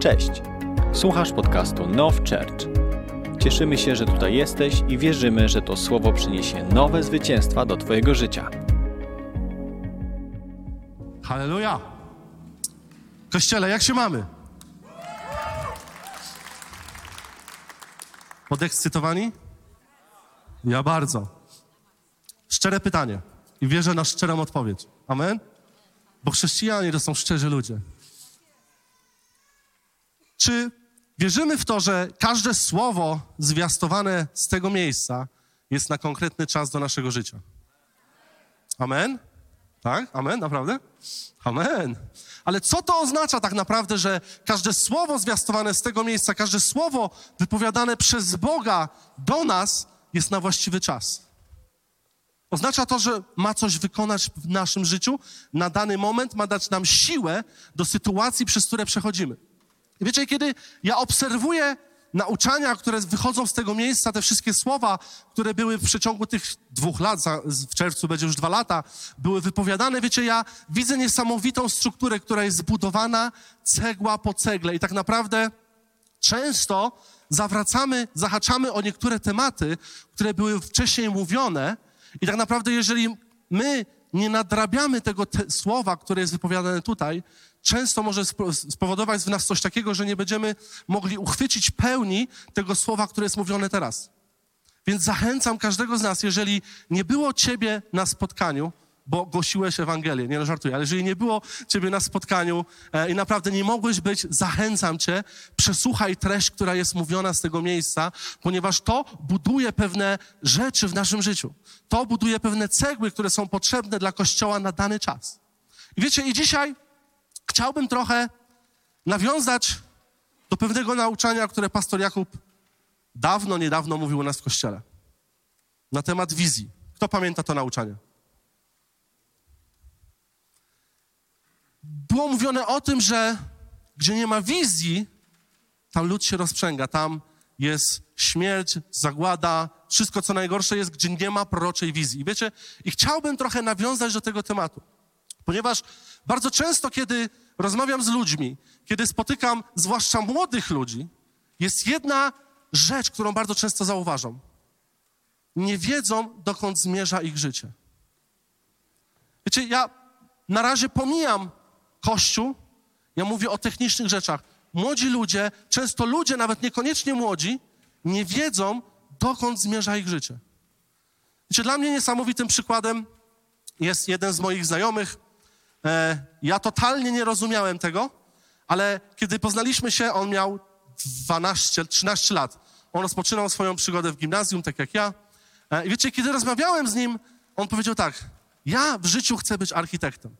Cześć! Słuchasz podcastu Now Church. Cieszymy się, że tutaj jesteś i wierzymy, że to słowo przyniesie nowe zwycięstwa do Twojego życia. Halleluja! Kościele, jak się mamy? Podekscytowani? Ja bardzo. Szczere pytanie i wierzę na szczerą odpowiedź. Amen? Bo chrześcijanie to są szczerzy ludzie. Czy wierzymy w to, że każde słowo zwiastowane z tego miejsca jest na konkretny czas do naszego życia? Amen? Tak? Amen? Naprawdę? Amen. Ale co to oznacza tak naprawdę, że każde słowo zwiastowane z tego miejsca, każde słowo wypowiadane przez Boga do nas jest na właściwy czas? Oznacza to, że ma coś wykonać w naszym życiu na dany moment, ma dać nam siłę do sytuacji, przez które przechodzimy. I wiecie, kiedy ja obserwuję nauczania, które wychodzą z tego miejsca, te wszystkie słowa, które były w przeciągu tych dwóch lat, w czerwcu będzie już dwa lata, były wypowiadane, wiecie, ja widzę niesamowitą strukturę, która jest zbudowana cegła po cegle. I tak naprawdę często zawracamy, zahaczamy o niektóre tematy, które były wcześniej mówione. I tak naprawdę jeżeli my nie nadrabiamy tego słowa, które jest wypowiadane tutaj, często może spowodować w nas coś takiego, że nie będziemy mogli uchwycić pełni tego słowa, które jest mówione teraz. Więc zachęcam każdego z nas, jeżeli nie było Ciebie na spotkaniu, bo głosiłeś Ewangelię, nie no żartuję, ale jeżeli nie było Ciebie na spotkaniu e, i naprawdę nie mogłeś być, zachęcam Cię, przesłuchaj treść, która jest mówiona z tego miejsca, ponieważ to buduje pewne rzeczy w naszym życiu. To buduje pewne cegły, które są potrzebne dla Kościoła na dany czas. I wiecie, i dzisiaj chciałbym trochę nawiązać do pewnego nauczania, które pastor Jakub dawno, niedawno mówił u nas w kościele. Na temat wizji. Kto pamięta to nauczanie? Było mówione o tym, że gdzie nie ma wizji, tam lud się rozprzęga, tam jest śmierć, zagłada, wszystko co najgorsze jest, gdzie nie ma proroczej wizji. Wiecie, i chciałbym trochę nawiązać do tego tematu, ponieważ bardzo często, kiedy rozmawiam z ludźmi, kiedy spotykam zwłaszcza młodych ludzi, jest jedna rzecz, którą bardzo często zauważam. Nie wiedzą, dokąd zmierza ich życie. Wiecie, ja na razie pomijam Kościół, ja mówię o technicznych rzeczach. Młodzi ludzie, często ludzie, nawet niekoniecznie młodzi, nie wiedzą, dokąd zmierza ich życie. Wiecie, dla mnie niesamowitym przykładem jest jeden z moich znajomych, ja totalnie nie rozumiałem tego, ale kiedy poznaliśmy się, on miał 12, 13 lat. On rozpoczynał swoją przygodę w gimnazjum, tak jak ja. E, I wiecie, kiedy rozmawiałem z nim, on powiedział tak, ja w życiu chcę być architektem.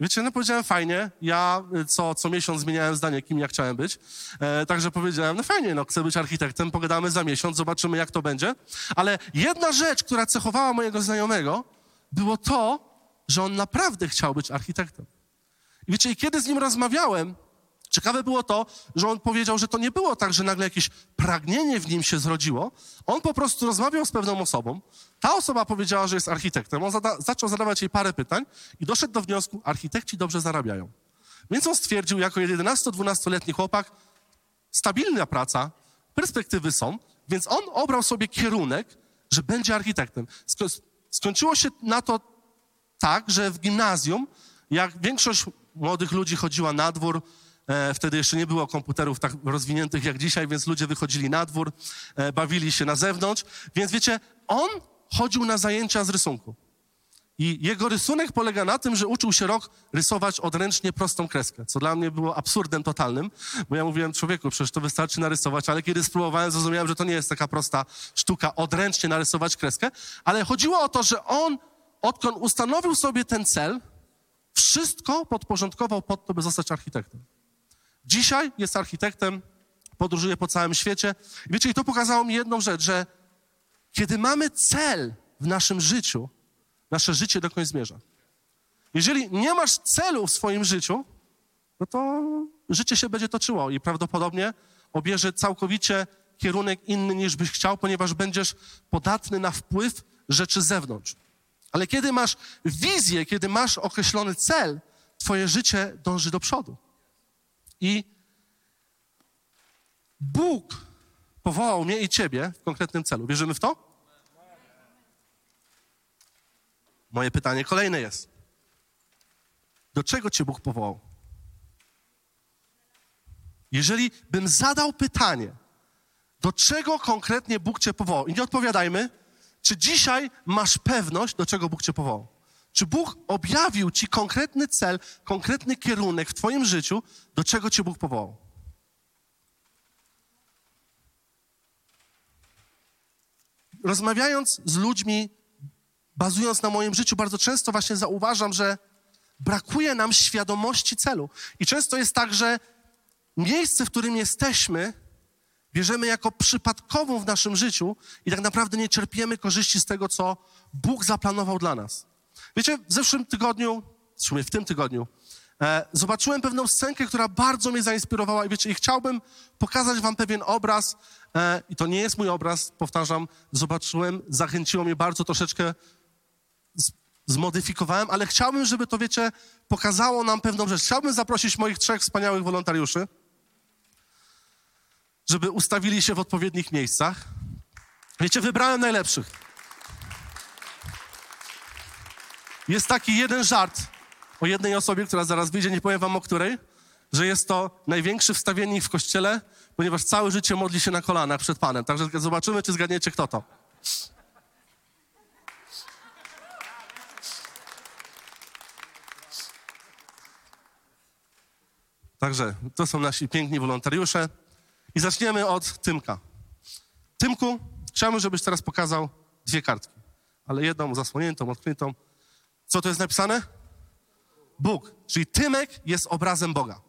Wiecie, no powiedziałem fajnie, ja y, co, co miesiąc zmieniałem zdanie, kim ja chciałem być, e, także powiedziałem, no fajnie, no chcę być architektem, pogadamy za miesiąc, zobaczymy jak to będzie, ale jedna rzecz, która cechowała mojego znajomego, było to, że on naprawdę chciał być architektem. I wiecie, kiedy z nim rozmawiałem, ciekawe było to, że on powiedział, że to nie było tak, że nagle jakieś pragnienie w nim się zrodziło. On po prostu rozmawiał z pewną osobą. Ta osoba powiedziała, że jest architektem. On zada zaczął zadawać jej parę pytań i doszedł do wniosku, architekci dobrze zarabiają. Więc on stwierdził, jako 11-12-letni chłopak, stabilna praca, perspektywy są, więc on obrał sobie kierunek, że będzie architektem. Sko skończyło się na to tak, że w gimnazjum, jak większość młodych ludzi chodziła na dwór, e, wtedy jeszcze nie było komputerów tak rozwiniętych jak dzisiaj, więc ludzie wychodzili na dwór, e, bawili się na zewnątrz, więc wiecie, on chodził na zajęcia z rysunku. I jego rysunek polega na tym, że uczył się rok rysować odręcznie prostą kreskę, co dla mnie było absurdem totalnym, bo ja mówiłem, człowieku, przecież to wystarczy narysować, ale kiedy spróbowałem, zrozumiałem, że to nie jest taka prosta sztuka odręcznie narysować kreskę, ale chodziło o to, że on odkąd ustanowił sobie ten cel, wszystko podporządkował pod to, by zostać architektem. Dzisiaj jest architektem, podróżuje po całym świecie. Wiecie, i to pokazało mi jedną rzecz, że kiedy mamy cel w naszym życiu, nasze życie dokąd zmierza. Jeżeli nie masz celu w swoim życiu, no to życie się będzie toczyło i prawdopodobnie obierze całkowicie kierunek inny niż byś chciał, ponieważ będziesz podatny na wpływ rzeczy z zewnątrz. Ale kiedy masz wizję, kiedy masz określony cel, twoje życie dąży do przodu. I Bóg powołał mnie i ciebie w konkretnym celu. Wierzymy w to? Moje pytanie kolejne jest: do czego cię Bóg powołał? Jeżeli bym zadał pytanie, do czego konkretnie Bóg cię powołał, i nie odpowiadajmy, czy dzisiaj masz pewność, do czego Bóg cię powołał? Czy Bóg objawił ci konkretny cel, konkretny kierunek w twoim życiu, do czego cię Bóg powołał? Rozmawiając z ludźmi, bazując na moim życiu, bardzo często właśnie zauważam, że brakuje nam świadomości celu. I często jest tak, że miejsce, w którym jesteśmy, bierzemy jako przypadkową w naszym życiu i tak naprawdę nie czerpiemy korzyści z tego, co Bóg zaplanował dla nas. Wiecie, w zeszłym tygodniu, w sumie w tym tygodniu, e, zobaczyłem pewną scenkę, która bardzo mnie zainspirowała i wiecie, i chciałbym pokazać wam pewien obraz e, i to nie jest mój obraz, powtarzam, zobaczyłem, zachęciło mnie bardzo troszeczkę zmodyfikowałem, ale chciałbym, żeby to, wiecie, pokazało nam pewną rzecz. Chciałbym zaprosić moich trzech wspaniałych wolontariuszy, żeby ustawili się w odpowiednich miejscach. Wiecie, wybrałem najlepszych. Jest taki jeden żart o jednej osobie, która zaraz wyjdzie, nie powiem wam o której, że jest to największy wstawiennik w kościele, ponieważ całe życie modli się na kolanach przed Panem. Także zobaczymy, czy zgadniecie, kto to. Także to są nasi piękni wolontariusze. I zaczniemy od Tymka. Tymku, chciałbym, żebyś teraz pokazał dwie kartki, ale jedną zasłoniętą, odkrytą. Co to jest napisane? Bóg. Czyli Tymek jest obrazem Boga.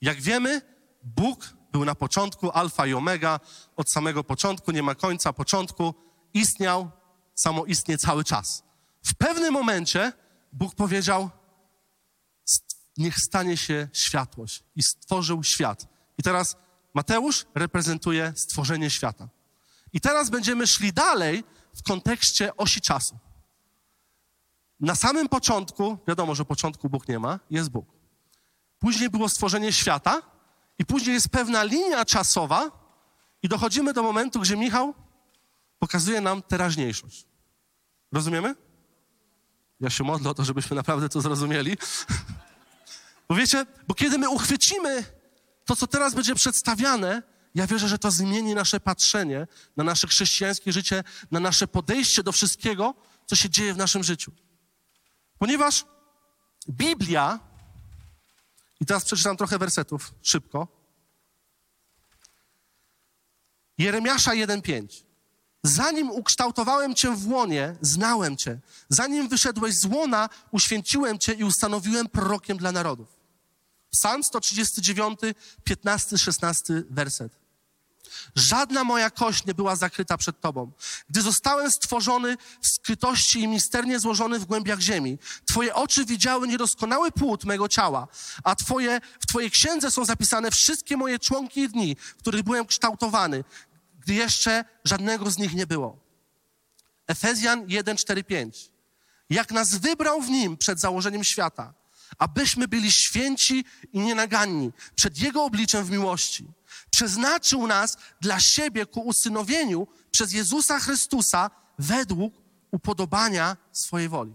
Jak wiemy, Bóg był na początku, alfa i omega, od samego początku, nie ma końca początku, istniał, samoistnie cały czas. W pewnym momencie Bóg powiedział, niech stanie się światłość i stworzył świat. I teraz Mateusz reprezentuje stworzenie świata. I teraz będziemy szli dalej w kontekście osi czasu. Na samym początku, wiadomo, że początku Bóg nie ma, jest Bóg. Później było stworzenie świata i później jest pewna linia czasowa i dochodzimy do momentu, gdzie Michał pokazuje nam teraźniejszość. Rozumiemy? Ja się modlę o to, żebyśmy naprawdę to zrozumieli. Bo wiecie, bo kiedy my uchwycimy to, co teraz będzie przedstawiane, ja wierzę, że to zmieni nasze patrzenie na nasze chrześcijańskie życie, na nasze podejście do wszystkiego, co się dzieje w naszym życiu. Ponieważ Biblia, i teraz przeczytam trochę wersetów szybko. Jeremiasza 1:5. Zanim ukształtowałem cię w łonie, znałem cię. Zanim wyszedłeś z łona, uświęciłem cię i ustanowiłem prorokiem dla narodów. Psalm 139, 15, 16 werset. Żadna moja kość nie była zakryta przed Tobą. Gdy zostałem stworzony w skrytości i misternie złożony w głębiach ziemi, Twoje oczy widziały niedoskonały płód mego ciała, a twoje, w Twojej księdze są zapisane wszystkie moje członki i dni, w których byłem kształtowany, gdy jeszcze żadnego z nich nie było. Efezjan 1, 4, 5. Jak nas wybrał w nim przed założeniem świata – abyśmy byli święci i nienaganni przed Jego obliczem w miłości. Przeznaczył nas dla siebie ku usynowieniu przez Jezusa Chrystusa według upodobania swojej woli.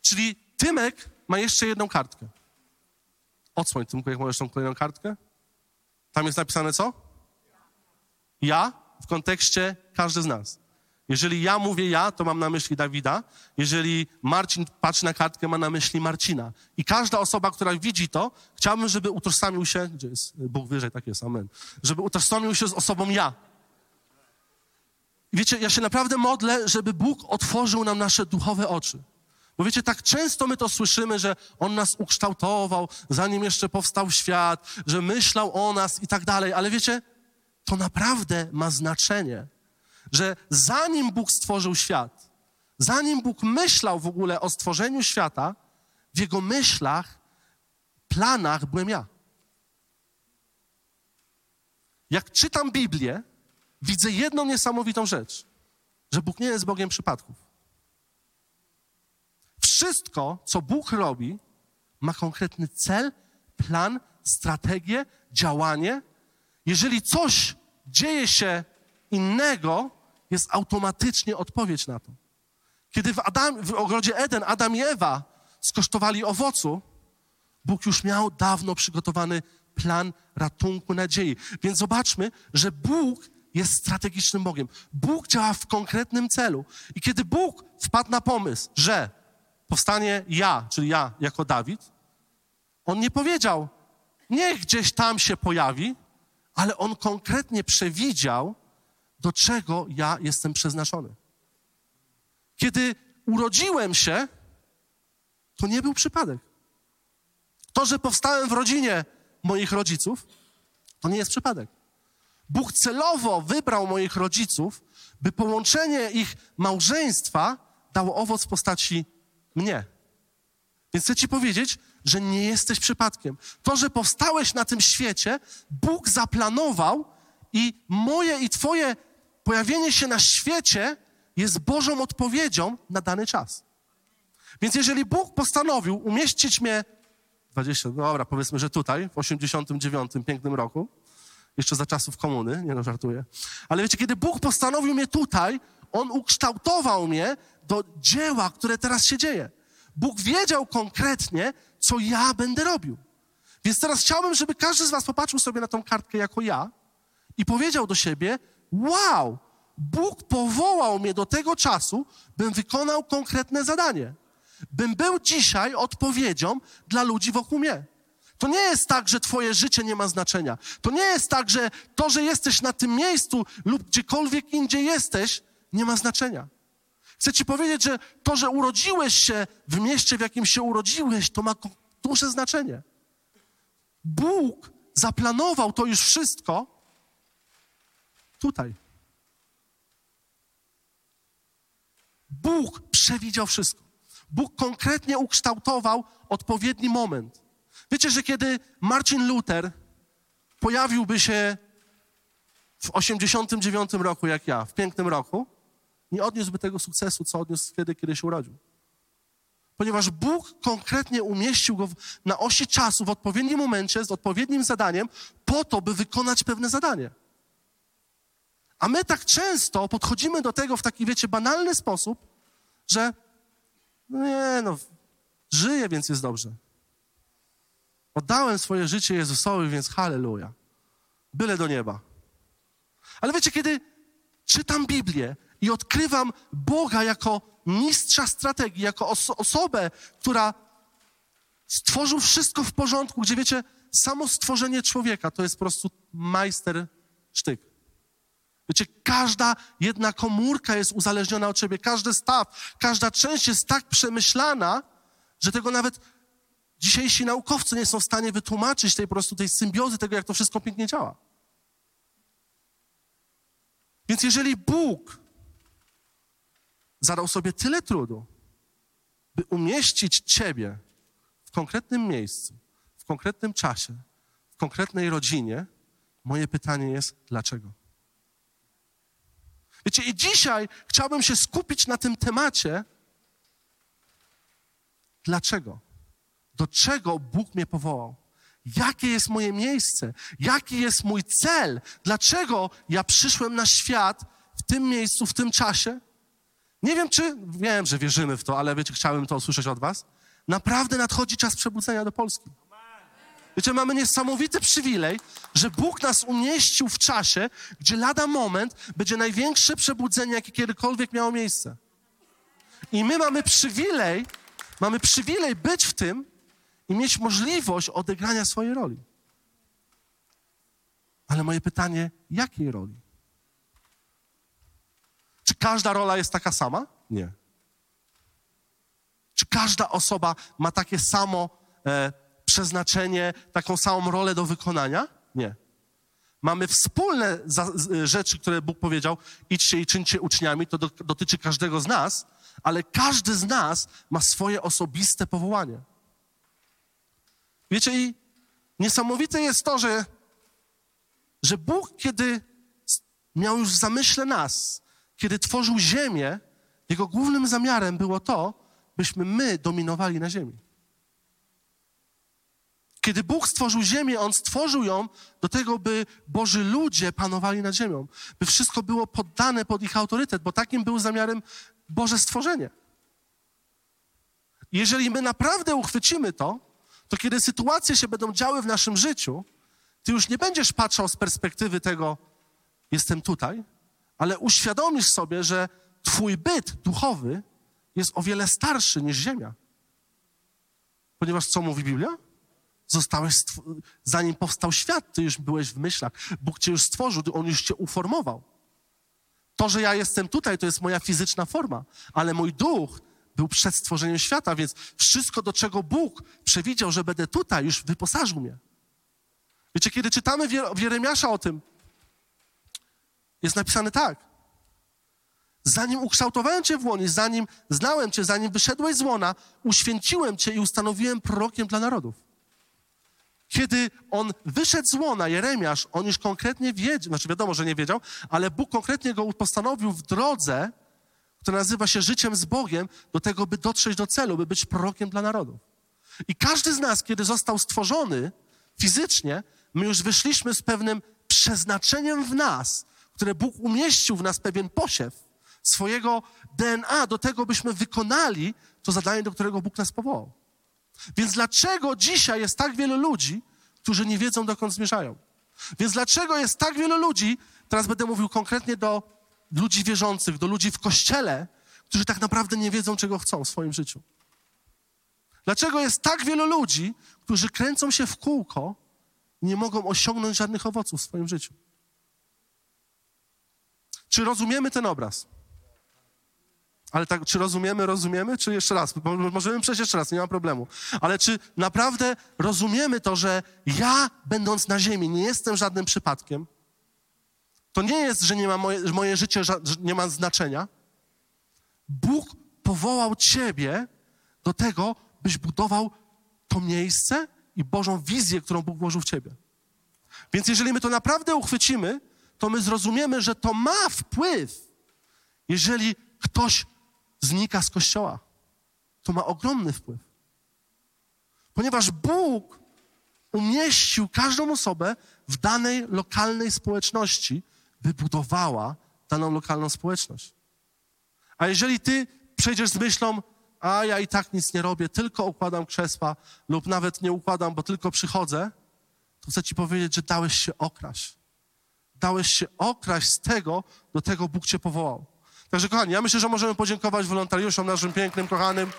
Czyli Tymek ma jeszcze jedną kartkę. Odsłoń, Tymku, jak możesz tą kolejną kartkę. Tam jest napisane co? Ja w kontekście każdy z nas. Jeżeli ja mówię ja, to mam na myśli Dawida. Jeżeli Marcin patrzy na kartkę, ma na myśli Marcina. I każda osoba, która widzi to, chciałbym, żeby utożsamił się, gdzie jest Bóg wyżej, tak jest, amen, żeby utożsamił się z osobą ja. Wiecie, ja się naprawdę modlę, żeby Bóg otworzył nam nasze duchowe oczy. Bo wiecie, tak często my to słyszymy, że On nas ukształtował, zanim jeszcze powstał świat, że myślał o nas i tak dalej, ale wiecie, to naprawdę ma znaczenie że zanim Bóg stworzył świat, zanim Bóg myślał w ogóle o stworzeniu świata, w jego myślach, planach byłem ja. Jak czytam Biblię, widzę jedną niesamowitą rzecz, że Bóg nie jest Bogiem przypadków. Wszystko, co Bóg robi, ma konkretny cel, plan, strategię, działanie. Jeżeli coś dzieje się innego, jest automatycznie odpowiedź na to. Kiedy w, Adam, w ogrodzie Eden Adam i Ewa skosztowali owocu, Bóg już miał dawno przygotowany plan ratunku, nadziei. Więc zobaczmy, że Bóg jest strategicznym Bogiem. Bóg działa w konkretnym celu. I kiedy Bóg wpadł na pomysł, że powstanie ja, czyli ja jako Dawid, on nie powiedział, niech gdzieś tam się pojawi, ale on konkretnie przewidział, do czego ja jestem przeznaczony. Kiedy urodziłem się, to nie był przypadek. To, że powstałem w rodzinie moich rodziców, to nie jest przypadek. Bóg celowo wybrał moich rodziców, by połączenie ich małżeństwa dało owoc w postaci mnie. Więc chcę Ci powiedzieć, że nie jesteś przypadkiem. To, że powstałeś na tym świecie, Bóg zaplanował i moje i Twoje pojawienie się na świecie jest Bożą odpowiedzią na dany czas. Więc jeżeli Bóg postanowił umieścić mnie 20, dobra, powiedzmy, że tutaj, w 89 pięknym roku, jeszcze za czasów komuny, nie no, żartuję. Ale wiecie, kiedy Bóg postanowił mnie tutaj, On ukształtował mnie do dzieła, które teraz się dzieje. Bóg wiedział konkretnie, co ja będę robił. Więc teraz chciałbym, żeby każdy z was popatrzył sobie na tą kartkę jako ja i powiedział do siebie, wow, Bóg powołał mnie do tego czasu, bym wykonał konkretne zadanie. Bym był dzisiaj odpowiedzią dla ludzi wokół mnie. To nie jest tak, że Twoje życie nie ma znaczenia. To nie jest tak, że to, że jesteś na tym miejscu lub gdziekolwiek indziej jesteś, nie ma znaczenia. Chcę Ci powiedzieć, że to, że urodziłeś się w mieście, w jakim się urodziłeś, to ma duże znaczenie. Bóg zaplanował to już wszystko tutaj. Bóg przewidział wszystko. Bóg konkretnie ukształtował odpowiedni moment. Wiecie, że kiedy Marcin Luther pojawiłby się w 89 roku, jak ja, w pięknym roku, nie odniósłby tego sukcesu, co odniósł wtedy, kiedy się urodził. Ponieważ Bóg konkretnie umieścił go na osi czasu w odpowiednim momencie, z odpowiednim zadaniem, po to, by wykonać pewne zadanie. A my tak często podchodzimy do tego w taki, wiecie, banalny sposób, że no nie, no, żyję, więc jest dobrze. Oddałem swoje życie Jezusowi, więc halleluja. Byle do nieba. Ale wiecie, kiedy czytam Biblię i odkrywam Boga jako mistrza strategii, jako oso osobę, która stworzył wszystko w porządku, gdzie wiecie, samo stworzenie człowieka to jest po prostu majster sztyk. Wiecie, każda jedna komórka jest uzależniona od ciebie, każdy staw, każda część jest tak przemyślana, że tego nawet dzisiejsi naukowcy nie są w stanie wytłumaczyć tej po prostu tej symbiozy, tego, jak to wszystko pięknie działa. Więc jeżeli Bóg zadał sobie tyle trudu, by umieścić Ciebie w konkretnym miejscu, w konkretnym czasie, w konkretnej rodzinie, moje pytanie jest, dlaczego? Wiecie, i dzisiaj chciałbym się skupić na tym temacie, dlaczego? Do czego Bóg mnie powołał? Jakie jest moje miejsce? Jaki jest mój cel? Dlaczego ja przyszłem na świat w tym miejscu, w tym czasie? Nie wiem, czy, wiem, że wierzymy w to, ale wiecie, chciałem to usłyszeć od was. Naprawdę nadchodzi czas przebudzenia do Polski. Wiecie, mamy niesamowity przywilej, że Bóg nas umieścił w czasie, gdzie lada moment będzie największe przebudzenie, jakie kiedykolwiek miało miejsce. I my mamy przywilej, mamy przywilej być w tym i mieć możliwość odegrania swojej roli. Ale moje pytanie, jakiej roli? Czy każda rola jest taka sama? Nie. Czy każda osoba ma takie samo e, przeznaczenie, taką samą rolę do wykonania? Nie. Mamy wspólne za, rzeczy, które Bóg powiedział, idźcie i czyńcie uczniami, to do, dotyczy każdego z nas, ale każdy z nas ma swoje osobiste powołanie. Wiecie, i niesamowite jest to, że, że Bóg, kiedy miał już w zamyśle nas, kiedy tworzył ziemię, jego głównym zamiarem było to, byśmy my dominowali na ziemi. Kiedy Bóg stworzył ziemię, On stworzył ją do tego, by Boży ludzie panowali nad ziemią, by wszystko było poddane pod ich autorytet, bo takim był zamiarem Boże stworzenie. Jeżeli my naprawdę uchwycimy to, to kiedy sytuacje się będą działy w naszym życiu, ty już nie będziesz patrzał z perspektywy tego, jestem tutaj, ale uświadomisz sobie, że twój byt duchowy jest o wiele starszy niż ziemia. Ponieważ co mówi Biblia? Zostałeś, zanim powstał świat, ty już byłeś w myślach. Bóg cię już stworzył, on już cię uformował. To, że ja jestem tutaj, to jest moja fizyczna forma, ale mój duch był przed stworzeniem świata, więc wszystko, do czego Bóg przewidział, że będę tutaj, już wyposażył mnie. Wiecie, kiedy czytamy w Jeremiasza o tym, jest napisane tak. Zanim ukształtowałem Cię w łonie, zanim znałem Cię, zanim wyszedłeś z łona, uświęciłem Cię i ustanowiłem prorokiem dla narodów. Kiedy on wyszedł z łona, Jeremiasz, on już konkretnie wiedział, znaczy wiadomo, że nie wiedział, ale Bóg konkretnie go postanowił w drodze, która nazywa się życiem z Bogiem, do tego, by dotrzeć do celu, by być prorokiem dla narodów. I każdy z nas, kiedy został stworzony fizycznie, my już wyszliśmy z pewnym przeznaczeniem w nas, które Bóg umieścił w nas pewien posiew swojego DNA do tego, byśmy wykonali to zadanie, do którego Bóg nas powołał. Więc dlaczego dzisiaj jest tak wielu ludzi, którzy nie wiedzą, dokąd zmierzają? Więc dlaczego jest tak wielu ludzi, teraz będę mówił konkretnie do ludzi wierzących, do ludzi w kościele, którzy tak naprawdę nie wiedzą, czego chcą w swoim życiu? Dlaczego jest tak wielu ludzi, którzy kręcą się w kółko nie mogą osiągnąć żadnych owoców w swoim życiu? Czy rozumiemy ten obraz? Ale tak, czy rozumiemy, rozumiemy, czy jeszcze raz? Możemy przejść jeszcze raz, nie ma problemu. Ale czy naprawdę rozumiemy to, że ja, będąc na ziemi, nie jestem żadnym przypadkiem? To nie jest, że nie ma moje, moje życie nie ma znaczenia. Bóg powołał ciebie do tego, byś budował to miejsce i Bożą wizję, którą Bóg włożył w ciebie. Więc jeżeli my to naprawdę uchwycimy, to my zrozumiemy, że to ma wpływ, jeżeli ktoś znika z kościoła. To ma ogromny wpływ. Ponieważ Bóg umieścił każdą osobę w danej lokalnej społeczności, by budowała daną lokalną społeczność. A jeżeli ty przejdziesz z myślą, a ja i tak nic nie robię, tylko układam krzesła lub nawet nie układam, bo tylko przychodzę, to chcę ci powiedzieć, że dałeś się okraść. Dałeś się okraść z tego, do tego Bóg cię powołał. Także kochani, ja myślę, że możemy podziękować wolontariuszom naszym pięknym, kochanym.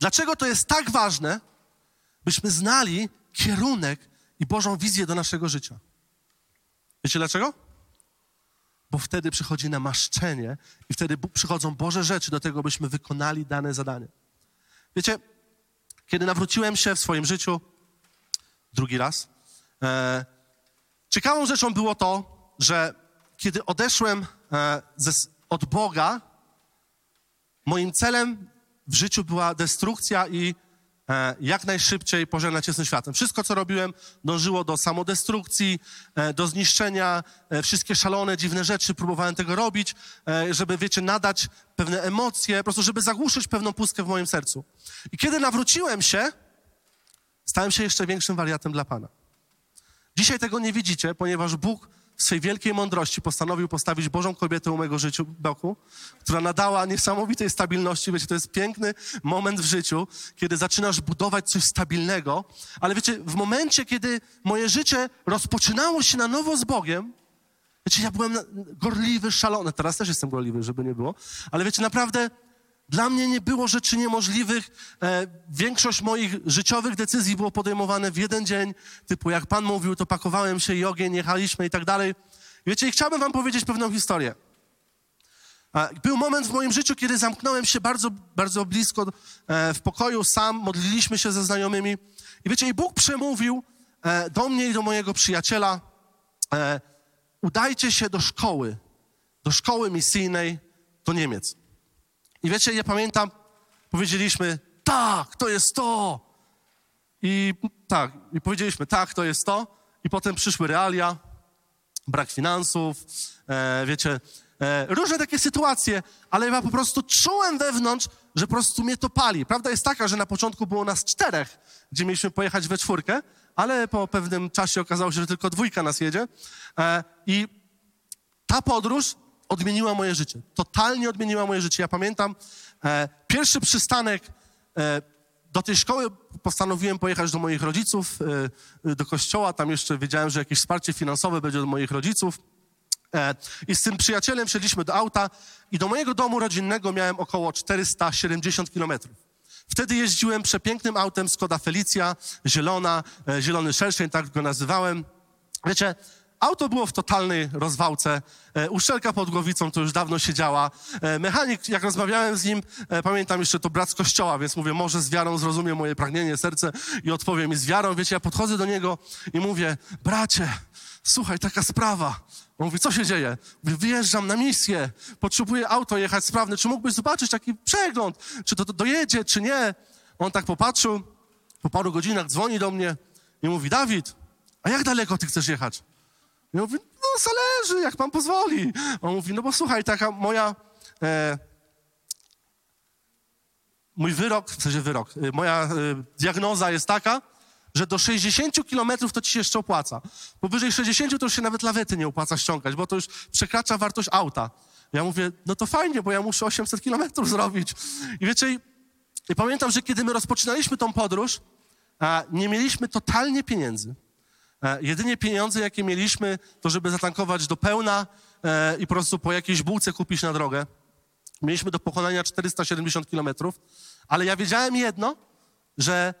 Dlaczego to jest tak ważne, byśmy znali kierunek i Bożą wizję do naszego życia? Wiecie dlaczego? Bo wtedy przychodzi namaszczenie i wtedy przychodzą Boże rzeczy do tego, byśmy wykonali dane zadanie. Wiecie, kiedy nawróciłem się w swoim życiu drugi raz, e, ciekawą rzeczą było to, że kiedy odeszłem e, ze, od Boga, moim celem w życiu była destrukcja i jak najszybciej pożegnać się z tym światem. Wszystko, co robiłem, dążyło do samodestrukcji, e, do zniszczenia, e, wszystkie szalone, dziwne rzeczy, próbowałem tego robić, e, żeby, wiecie, nadać pewne emocje, po prostu, żeby zagłuszyć pewną pustkę w moim sercu. I kiedy nawróciłem się, stałem się jeszcze większym wariatem dla Pana. Dzisiaj tego nie widzicie, ponieważ Bóg w swej wielkiej mądrości postanowił postawić Bożą kobietę u mego życiu boku, która nadała niesamowitej stabilności. Wiecie, to jest piękny moment w życiu, kiedy zaczynasz budować coś stabilnego, ale wiecie, w momencie, kiedy moje życie rozpoczynało się na nowo z Bogiem, wiecie, ja byłem gorliwy, szalony. Teraz też jestem gorliwy, żeby nie było, ale wiecie, naprawdę dla mnie nie było rzeczy niemożliwych. E, większość moich życiowych decyzji było podejmowane w jeden dzień, typu jak Pan mówił, to pakowałem się i ogień, jechaliśmy i tak dalej. Wiecie, i chciałbym wam powiedzieć pewną historię. A, Był moment w moim życiu, kiedy zamknąłem się bardzo, bardzo blisko e, w pokoju sam, modliliśmy się ze znajomymi. I wiecie, i Bóg przemówił e, do mnie i do mojego przyjaciela, e, udajcie się do szkoły, do szkoły misyjnej do Niemiec. I wiecie, ja pamiętam, powiedzieliśmy, tak, to jest to. I tak, i powiedzieliśmy, tak, to jest to. I potem przyszły realia, brak finansów, e, wiecie, E, różne takie sytuacje, ale ja po prostu czułem wewnątrz, że po prostu mnie to pali. Prawda jest taka, że na początku było nas czterech, gdzie mieliśmy pojechać we czwórkę, ale po pewnym czasie okazało się, że tylko dwójka nas jedzie. E, I ta podróż odmieniła moje życie. Totalnie odmieniła moje życie. Ja pamiętam e, pierwszy przystanek e, do tej szkoły postanowiłem pojechać do moich rodziców, e, do kościoła. Tam jeszcze wiedziałem, że jakieś wsparcie finansowe będzie od moich rodziców. E, I z tym przyjacielem wsiedliśmy do auta i do mojego domu rodzinnego miałem około 470 kilometrów. Wtedy jeździłem przepięknym autem Skoda Felicia, zielona, e, zielony szerszeń, tak go nazywałem. Wiecie, auto było w totalnej rozwałce, e, uszczelka pod głowicą to już dawno siedziała. E, mechanik, jak rozmawiałem z nim, e, pamiętam jeszcze to brat z kościoła, więc mówię, może z wiarą zrozumie moje pragnienie, serce i odpowie mi z wiarą. Wiecie, ja podchodzę do niego i mówię, bracie, słuchaj, taka sprawa. On mówi, co się dzieje? Wyjeżdżam na misję, potrzebuję auto jechać sprawne, czy mógłbyś zobaczyć taki przegląd, czy to, to dojedzie, czy nie? On tak popatrzył, po paru godzinach dzwoni do mnie i mówi, Dawid, a jak daleko ty chcesz jechać? Ja mówię, no zależy, jak pan pozwoli. On mówi, no bo słuchaj, taka moja... E, mój wyrok, w sensie wyrok, e, moja e, diagnoza jest taka, że do 60 kilometrów to ci się jeszcze opłaca. Powyżej 60 to już się nawet lawety nie opłaca ściągać, bo to już przekracza wartość auta. Ja mówię, no to fajnie, bo ja muszę 800 kilometrów zrobić. I wiecie, i, pamiętam, że kiedy my rozpoczynaliśmy tą podróż, nie mieliśmy totalnie pieniędzy. E, jedynie pieniądze, jakie mieliśmy, to żeby zatankować do pełna e, i po prostu po jakiejś bułce kupić na drogę. Mieliśmy do pokonania 470 kilometrów, ale ja wiedziałem jedno, że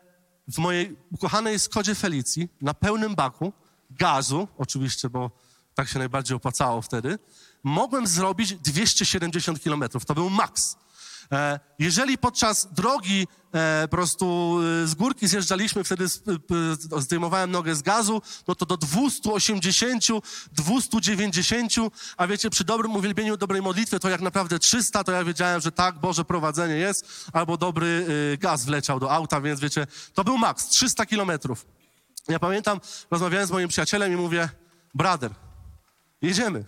w mojej ukochanej Skodzie Felicji na pełnym baku gazu, oczywiście, bo tak się najbardziej opłacało wtedy, mogłem zrobić 270 kilometrów. To był maks. E, jeżeli podczas drogi e, po prostu e, z górki zjeżdżaliśmy, wtedy zdejmowałem nogę z gazu, no to do 280, 290, a wiecie, przy dobrym uwielbieniu, dobrej modlitwie, to jak naprawdę 300, to ja wiedziałem, że tak, Boże prowadzenie jest, albo dobry gaz wleciał do auta, więc wiecie, to był maks, 300 kilometrów. Ja pamiętam, rozmawiałem z moim przyjacielem i mówię, brother, jedziemy.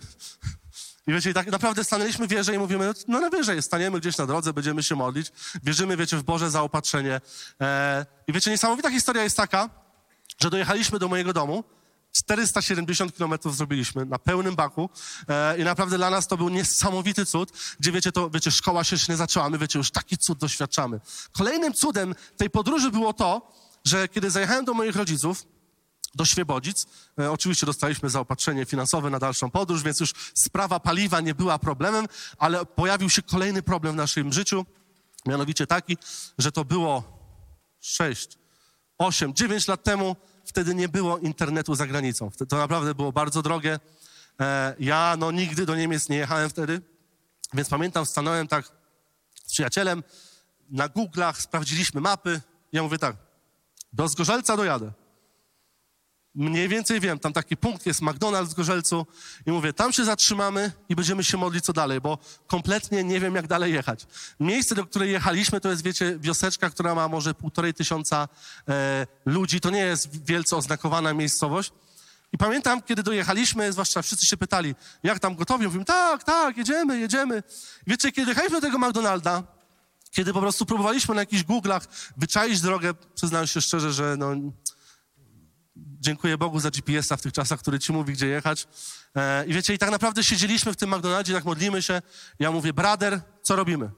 I wiecie, tak naprawdę stanęliśmy w wieży i mówimy, no na wieży staniemy gdzieś na drodze, będziemy się modlić, wierzymy, wiecie, w Boże zaopatrzenie. E, I wiecie, niesamowita historia jest taka, że dojechaliśmy do mojego domu, 470 kilometrów zrobiliśmy na pełnym baku e, i naprawdę dla nas to był niesamowity cud, gdzie wiecie, to, wiecie, szkoła się jeszcze nie zaczęła, my wiecie, już taki cud doświadczamy. Kolejnym cudem tej podróży było to, że kiedy zajechałem do moich rodziców, do Świebodzic. E, oczywiście dostaliśmy zaopatrzenie finansowe na dalszą podróż, więc już sprawa paliwa nie była problemem, ale pojawił się kolejny problem w naszym życiu, mianowicie taki, że to było 6, 8, 9 lat temu, wtedy nie było internetu za granicą. To naprawdę było bardzo drogie. E, ja no nigdy do Niemiec nie jechałem wtedy, więc pamiętam, stanąłem tak z przyjacielem, na Google'ach sprawdziliśmy mapy. Ja mówię tak, do Zgorzelca dojadę mniej więcej wiem, tam taki punkt jest McDonald's w Gorzelcu i mówię, tam się zatrzymamy i będziemy się modlić co dalej, bo kompletnie nie wiem, jak dalej jechać. Miejsce, do której jechaliśmy, to jest, wiecie, wioseczka, która ma może półtorej tysiąca e, ludzi. To nie jest wielce oznakowana miejscowość. I pamiętam, kiedy dojechaliśmy, zwłaszcza wszyscy się pytali, jak tam gotowi? Mówimy, tak, tak, jedziemy, jedziemy. wiecie, kiedy jechaliśmy do tego McDonalda, kiedy po prostu próbowaliśmy na jakichś Google'ach wyczaić drogę, przyznam się szczerze, że no, dziękuję Bogu za GPS-a w tych czasach, który ci mówi, gdzie jechać. E, I wiecie, i tak naprawdę siedzieliśmy w tym McDonaldzie, tak modlimy się. Ja mówię, brader, co robimy? On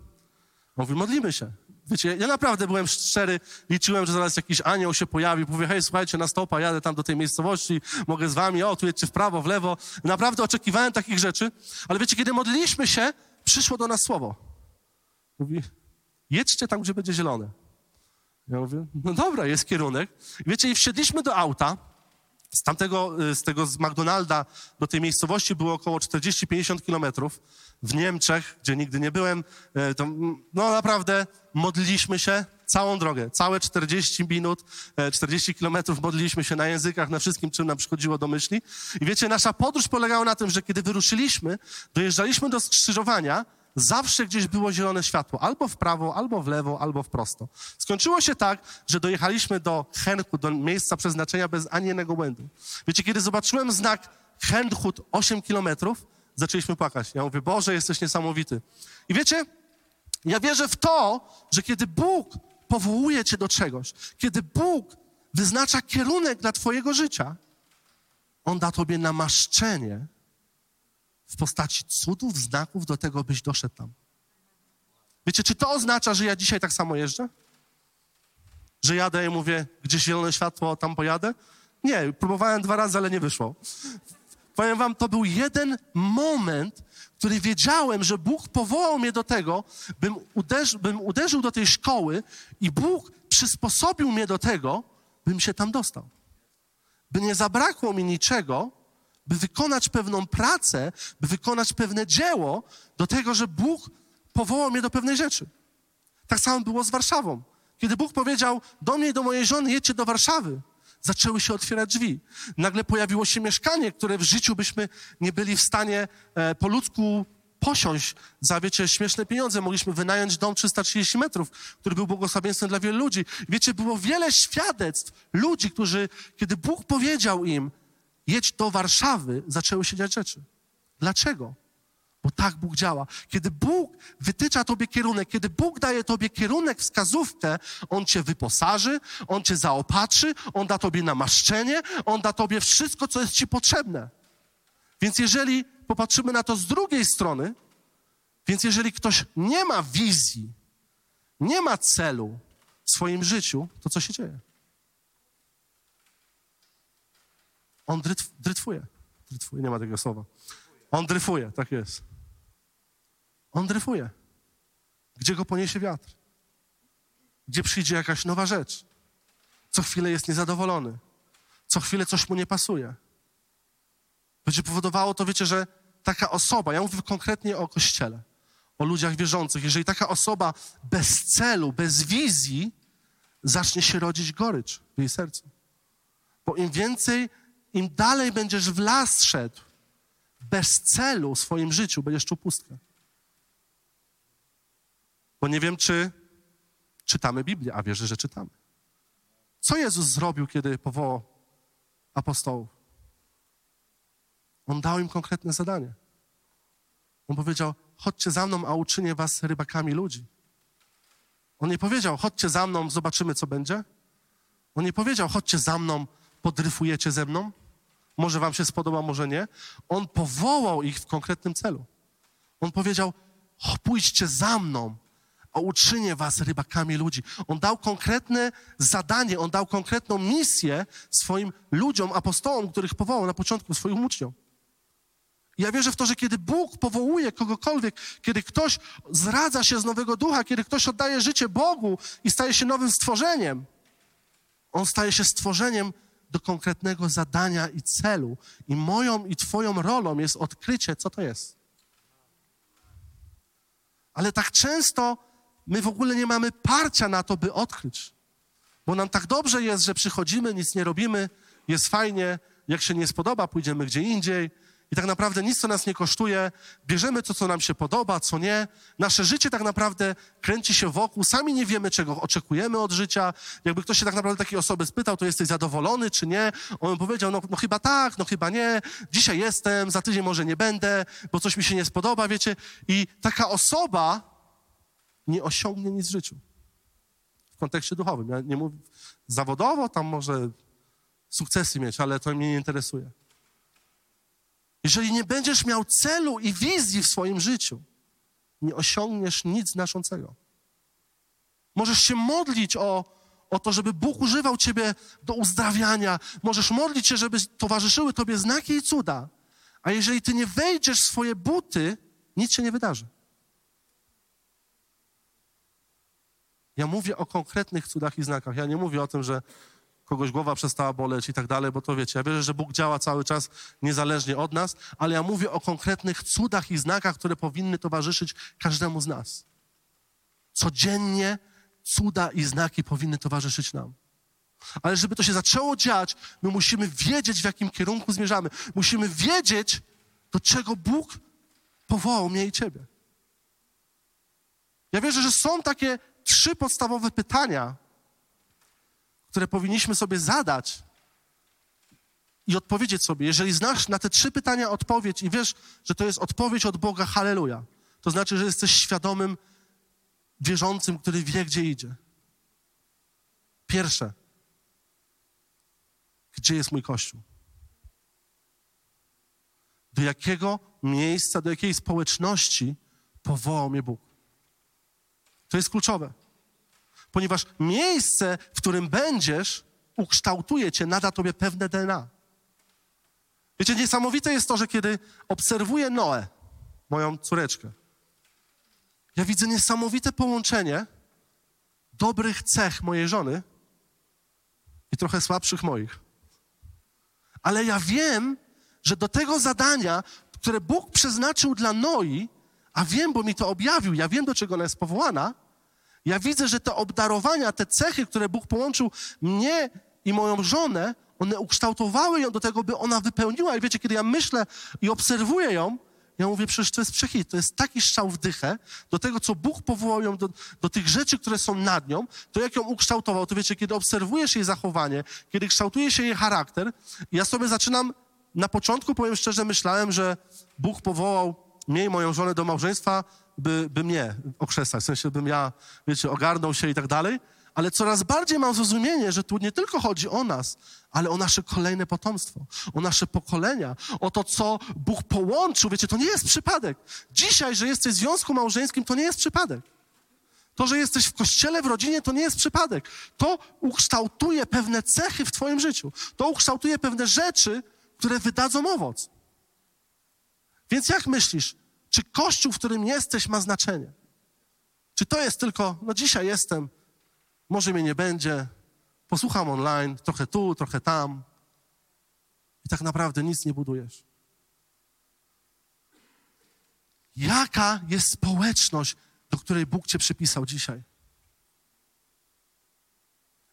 mówi, modlimy się. Wiecie, ja naprawdę byłem szczery, liczyłem, że zaraz jakiś anioł się pojawi, powie, hej, słuchajcie, na stopa, jadę tam do tej miejscowości, mogę z wami, o, tu jedźcie w prawo, w lewo. Naprawdę oczekiwałem takich rzeczy, ale wiecie, kiedy modliliśmy się, przyszło do nas słowo. Mówi, jedźcie tam, gdzie będzie zielone. Ja mówię, no dobra, jest kierunek. I wiecie, i wsiedliśmy do auta, z tamtego, y, z tego z McDonalda do tej miejscowości było około 40-50 kilometrów. W Niemczech, gdzie nigdy nie byłem, y, to, no naprawdę modliliśmy się całą drogę, całe 40 minut, 40 y, kilometrów modliliśmy się na językach, na wszystkim, czym nam przychodziło do myśli. I wiecie, nasza podróż polegała na tym, że kiedy wyruszyliśmy, dojeżdżaliśmy do skrzyżowania, zawsze gdzieś było zielone światło, albo w prawo, albo w lewo, albo w prosto. Skończyło się tak, że dojechaliśmy do Henku, do miejsca przeznaczenia bez ani jednego błędu. Wiecie, kiedy zobaczyłem znak Henchut 8 kilometrów, zaczęliśmy płakać. Ja mówię, Boże, jesteś niesamowity. I wiecie, ja wierzę w to, że kiedy Bóg powołuje cię do czegoś, kiedy Bóg wyznacza kierunek dla twojego życia, On da tobie namaszczenie w postaci cudów, znaków do tego, byś doszedł tam. Wiecie, czy to oznacza, że ja dzisiaj tak samo jeżdżę? Że jadę i mówię, gdzieś zielone światło, tam pojadę? Nie, próbowałem dwa razy, ale nie wyszło. Powiem wam, to był jeden moment, który wiedziałem, że Bóg powołał mnie do tego, bym, bym uderzył do tej szkoły i Bóg przysposobił mnie do tego, bym się tam dostał. By nie zabrakło mi niczego, by wykonać pewną pracę, by wykonać pewne dzieło, do tego, że Bóg powołał mnie do pewnej rzeczy. Tak samo było z Warszawą. Kiedy Bóg powiedział do mnie i do mojej żony, jedźcie do Warszawy, zaczęły się otwierać drzwi. Nagle pojawiło się mieszkanie, które w życiu byśmy nie byli w stanie e, po ludzku posiąść za, wiecie, śmieszne pieniądze. Mogliśmy wynająć dom 330 metrów, który był błogosławieństwem dla wielu ludzi. Wiecie, było wiele świadectw ludzi, którzy, kiedy Bóg powiedział im, jedź do Warszawy, zaczęły się dziać rzeczy. Dlaczego? Bo tak Bóg działa. Kiedy Bóg wytycza tobie kierunek, kiedy Bóg daje tobie kierunek, wskazówkę, On cię wyposaży, On cię zaopatrzy, On da tobie namaszczenie, On da tobie wszystko, co jest ci potrzebne. Więc jeżeli popatrzymy na to z drugiej strony, więc jeżeli ktoś nie ma wizji, nie ma celu w swoim życiu, to co się dzieje? On drytw, drytwuje. Drytwuje, nie ma tego słowa. On dryfuje, tak jest. On dryfuje. Gdzie go poniesie wiatr? Gdzie przyjdzie jakaś nowa rzecz? Co chwilę jest niezadowolony. Co chwilę coś mu nie pasuje. Będzie powodowało to, wiecie, że taka osoba, ja mówię konkretnie o Kościele, o ludziach wierzących, jeżeli taka osoba bez celu, bez wizji, zacznie się rodzić gorycz w jej sercu. Bo im więcej, im dalej będziesz w las szedł, bez celu w swoim życiu, będziesz czuł pustkę. Bo nie wiem, czy czytamy Biblię, a wierzę, że czytamy. Co Jezus zrobił, kiedy powołał apostołów? On dał im konkretne zadanie. On powiedział: chodźcie za mną, a uczynię was rybakami ludzi. On nie powiedział: chodźcie za mną, zobaczymy, co będzie. On nie powiedział: chodźcie za mną, podryfujecie ze mną. Może wam się spodoba, może nie. On powołał ich w konkretnym celu. On powiedział: pójdźcie za mną, a uczynię was rybakami ludzi. On dał konkretne zadanie, on dał konkretną misję swoim ludziom, apostołom, których powołał na początku swoim uczniom. Ja wierzę w to, że kiedy Bóg powołuje kogokolwiek, kiedy ktoś zradza się z nowego ducha, kiedy ktoś oddaje życie Bogu i staje się nowym stworzeniem, on staje się stworzeniem do konkretnego zadania i celu. I moją i Twoją rolą jest odkrycie, co to jest. Ale tak często my w ogóle nie mamy parcia na to, by odkryć. Bo nam tak dobrze jest, że przychodzimy, nic nie robimy, jest fajnie, jak się nie spodoba, pójdziemy gdzie indziej i tak naprawdę nic, co nas nie kosztuje, bierzemy to, co nam się podoba, co nie. Nasze życie tak naprawdę kręci się wokół, sami nie wiemy, czego oczekujemy od życia. Jakby ktoś się tak naprawdę takiej osoby spytał, to jesteś zadowolony, czy nie? On powiedział, no, no chyba tak, no chyba nie, dzisiaj jestem, za tydzień może nie będę, bo coś mi się nie spodoba, wiecie. I taka osoba nie osiągnie nic w życiu. W kontekście duchowym. Ja nie mówię zawodowo, tam może sukcesy mieć, ale to mnie nie interesuje. Jeżeli nie będziesz miał celu i wizji w swoim życiu, nie osiągniesz nic znaczącego. Możesz się modlić o, o to, żeby Bóg używał ciebie do uzdrawiania. Możesz modlić się, żeby towarzyszyły tobie znaki i cuda. A jeżeli ty nie wejdziesz w swoje buty, nic się nie wydarzy. Ja mówię o konkretnych cudach i znakach. Ja nie mówię o tym, że kogoś głowa przestała boleć i tak dalej, bo to wiecie, ja wierzę, że Bóg działa cały czas niezależnie od nas, ale ja mówię o konkretnych cudach i znakach, które powinny towarzyszyć każdemu z nas. Codziennie cuda i znaki powinny towarzyszyć nam. Ale żeby to się zaczęło dziać, my musimy wiedzieć, w jakim kierunku zmierzamy. Musimy wiedzieć, do czego Bóg powołał mnie i ciebie. Ja wierzę, że są takie trzy podstawowe pytania, które powinniśmy sobie zadać i odpowiedzieć sobie. Jeżeli znasz na te trzy pytania odpowiedź i wiesz, że to jest odpowiedź od Boga, halleluja, to znaczy, że jesteś świadomym, wierzącym, który wie, gdzie idzie. Pierwsze, gdzie jest mój Kościół? Do jakiego miejsca, do jakiej społeczności powołał mnie Bóg? To jest kluczowe. Ponieważ miejsce, w którym będziesz, ukształtuje cię, nada tobie pewne DNA. Wiecie, niesamowite jest to, że kiedy obserwuję Noę, moją córeczkę, ja widzę niesamowite połączenie dobrych cech mojej żony i trochę słabszych moich. Ale ja wiem, że do tego zadania, które Bóg przeznaczył dla Noi, a wiem, bo mi to objawił, ja wiem, do czego ona jest powołana, ja widzę, że te obdarowania, te cechy, które Bóg połączył mnie i moją żonę, one ukształtowały ją do tego, by ona wypełniła. I wiecie, kiedy ja myślę i obserwuję ją, ja mówię, przecież to jest przechit, to jest taki strzał w dychę do tego, co Bóg powołał ją, do, do tych rzeczy, które są nad nią, to jak ją ukształtował, to wiecie, kiedy obserwujesz jej zachowanie, kiedy kształtuje się jej charakter, ja sobie zaczynam, na początku powiem szczerze, myślałem, że Bóg powołał mnie i moją żonę do małżeństwa, by, by mnie okrzesać, w sensie bym ja, wiecie, ogarnął się i tak dalej, ale coraz bardziej mam zrozumienie, że tu nie tylko chodzi o nas, ale o nasze kolejne potomstwo, o nasze pokolenia, o to, co Bóg połączył. Wiecie, to nie jest przypadek. Dzisiaj, że jesteś w związku małżeńskim, to nie jest przypadek. To, że jesteś w kościele, w rodzinie, to nie jest przypadek. To ukształtuje pewne cechy w Twoim życiu. To ukształtuje pewne rzeczy, które wydadzą owoc. Więc jak myślisz, czy kościół, w którym jesteś, ma znaczenie? Czy to jest tylko, no dzisiaj jestem, może mnie nie będzie, posłucham online, trochę tu, trochę tam i tak naprawdę nic nie budujesz. Jaka jest społeczność, do której Bóg Cię przypisał dzisiaj?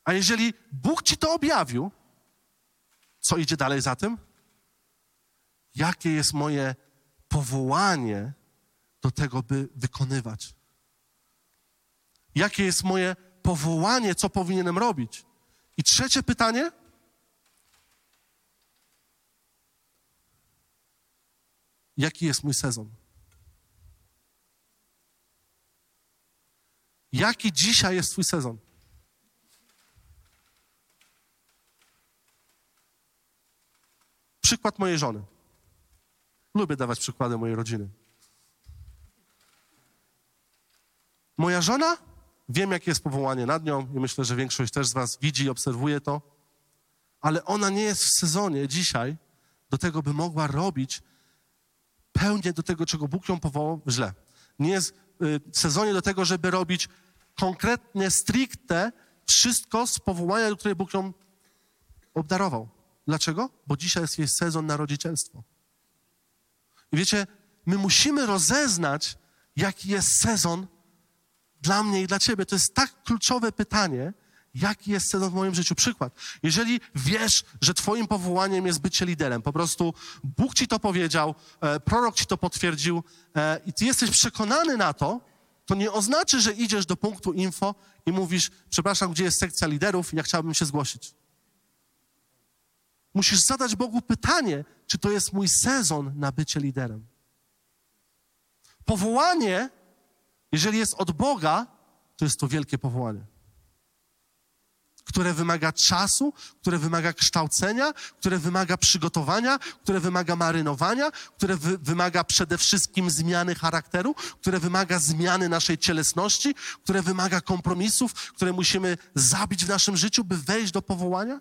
A jeżeli Bóg Ci to objawił, co idzie dalej za tym? Jakie jest moje powołanie do tego, by wykonywać? Jakie jest moje powołanie, co powinienem robić? I trzecie pytanie. Jaki jest mój sezon? Jaki dzisiaj jest Twój sezon? Przykład mojej żony. Lubię dawać przykłady mojej rodziny. Moja żona, wiem jakie jest powołanie nad nią i myślę, że większość też z Was widzi i obserwuje to, ale ona nie jest w sezonie dzisiaj do tego, by mogła robić pełnię do tego, czego Bóg ją powołał, źle. Nie jest y, w sezonie do tego, żeby robić konkretnie, stricte wszystko z powołania, do której Bóg ją obdarował. Dlaczego? Bo dzisiaj jest jej sezon na rodzicielstwo. Wiecie, my musimy rozeznać, jaki jest sezon dla mnie i dla ciebie. To jest tak kluczowe pytanie, jaki jest sezon w moim życiu. Przykład. Jeżeli wiesz, że twoim powołaniem jest bycie liderem, po prostu Bóg ci to powiedział, e, prorok ci to potwierdził e, i ty jesteś przekonany na to, to nie oznacza, że idziesz do punktu info i mówisz, przepraszam, gdzie jest sekcja liderów, ja chciałbym się zgłosić. Musisz zadać Bogu pytanie, czy to jest mój sezon na bycie liderem. Powołanie, jeżeli jest od Boga, to jest to wielkie powołanie, które wymaga czasu, które wymaga kształcenia, które wymaga przygotowania, które wymaga marynowania, które wy wymaga przede wszystkim zmiany charakteru, które wymaga zmiany naszej cielesności, które wymaga kompromisów, które musimy zabić w naszym życiu, by wejść do powołania.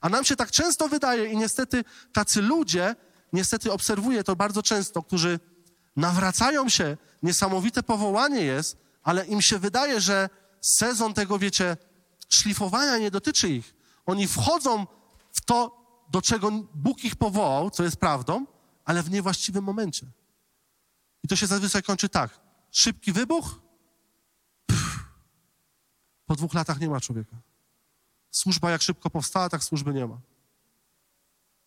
A nam się tak często wydaje i niestety tacy ludzie, niestety obserwuję to bardzo często, którzy nawracają się, niesamowite powołanie jest, ale im się wydaje, że sezon tego, wiecie, szlifowania nie dotyczy ich. Oni wchodzą w to, do czego Bóg ich powołał, co jest prawdą, ale w niewłaściwym momencie. I to się zazwyczaj kończy tak. Szybki wybuch, pff, po dwóch latach nie ma człowieka. Służba jak szybko powstała, tak służby nie ma.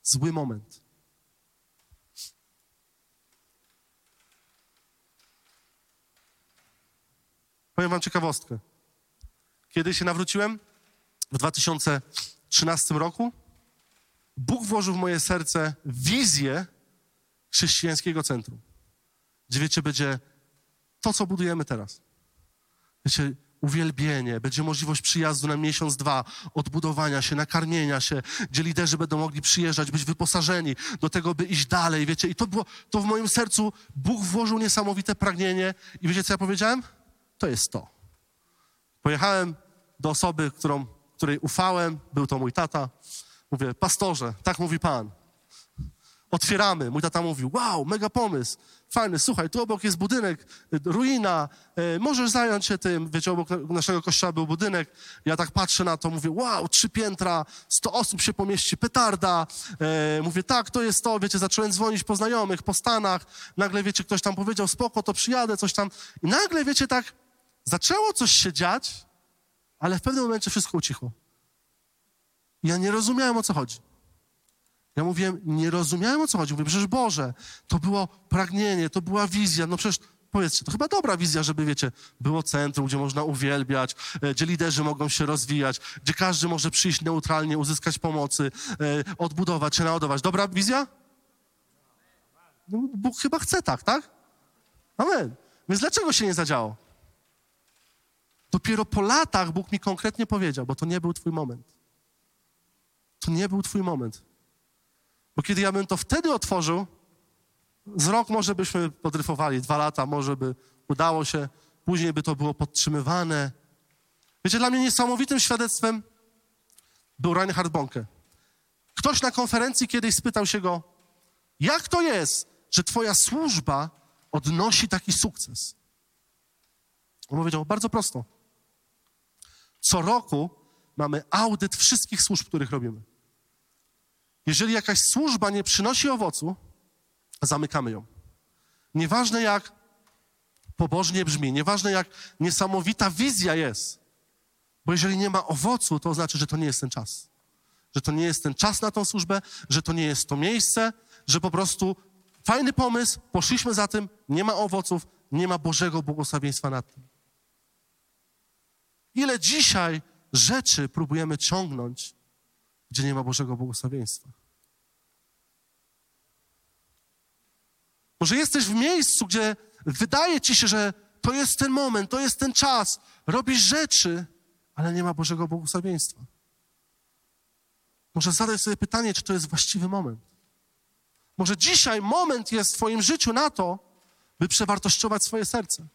Zły moment. Powiem wam ciekawostkę. Kiedy się nawróciłem? W 2013 roku. Bóg włożył w moje serce wizję chrześcijańskiego centrum. Gdzie wiecie, będzie to, co budujemy teraz. Wiecie, uwielbienie, będzie możliwość przyjazdu na miesiąc, dwa, odbudowania się, nakarmienia się, gdzie liderzy będą mogli przyjeżdżać, być wyposażeni do tego, by iść dalej, wiecie. I to było, to w moim sercu Bóg włożył niesamowite pragnienie i wiecie, co ja powiedziałem? To jest to. Pojechałem do osoby, którą, której ufałem, był to mój tata. Mówię, pastorze, tak mówi Pan. Otwieramy. Mój tata mówi, wow, mega pomysł, fajny, słuchaj, tu obok jest budynek, ruina, e, możesz zająć się tym. Wiecie, obok naszego kościoła był budynek. Ja tak patrzę na to, mówię, wow, trzy piętra, sto osób się pomieści, petarda. E, mówię, tak, to jest to. Wiecie, zacząłem dzwonić po znajomych, po Stanach. Nagle, wiecie, ktoś tam powiedział, spoko, to przyjadę, coś tam. I nagle, wiecie, tak zaczęło coś się dziać, ale w pewnym momencie wszystko ucichło. Ja nie rozumiałem, o co chodzi. Ja mówiłem, nie rozumiałem, o co chodzi. Mówię, przecież Boże, to było pragnienie, to była wizja. No przecież, powiedzcie, to chyba dobra wizja, żeby, wiecie, było centrum, gdzie można uwielbiać, e, gdzie liderzy mogą się rozwijać, gdzie każdy może przyjść neutralnie, uzyskać pomocy, e, odbudować się, naładować. Dobra wizja? No, Bóg chyba chce tak, tak? Amen. Więc dlaczego się nie zadziało? Dopiero po latach Bóg mi konkretnie powiedział, bo to nie był twój moment. To nie był twój moment. Bo kiedy ja bym to wtedy otworzył, z rok może byśmy podryfowali, dwa lata może by udało się, później by to było podtrzymywane. Wiecie, dla mnie niesamowitym świadectwem był Reinhard Bonke. Ktoś na konferencji kiedyś spytał się go, jak to jest, że twoja służba odnosi taki sukces? On powiedział, bardzo prosto. Co roku mamy audyt wszystkich służb, których robimy. Jeżeli jakaś służba nie przynosi owocu, zamykamy ją. Nieważne jak pobożnie brzmi, nieważne jak niesamowita wizja jest, bo jeżeli nie ma owocu, to oznacza, że to nie jest ten czas. Że to nie jest ten czas na tą służbę, że to nie jest to miejsce, że po prostu fajny pomysł, poszliśmy za tym, nie ma owoców, nie ma Bożego błogosławieństwa nad tym. Ile dzisiaj rzeczy próbujemy ciągnąć, gdzie nie ma Bożego błogosławieństwa? Może jesteś w miejscu, gdzie wydaje ci się, że to jest ten moment, to jest ten czas, robisz rzeczy, ale nie ma Bożego błogosławieństwa. Może zadaj sobie pytanie, czy to jest właściwy moment. Może dzisiaj moment jest w Twoim życiu na to, by przewartościować swoje serce.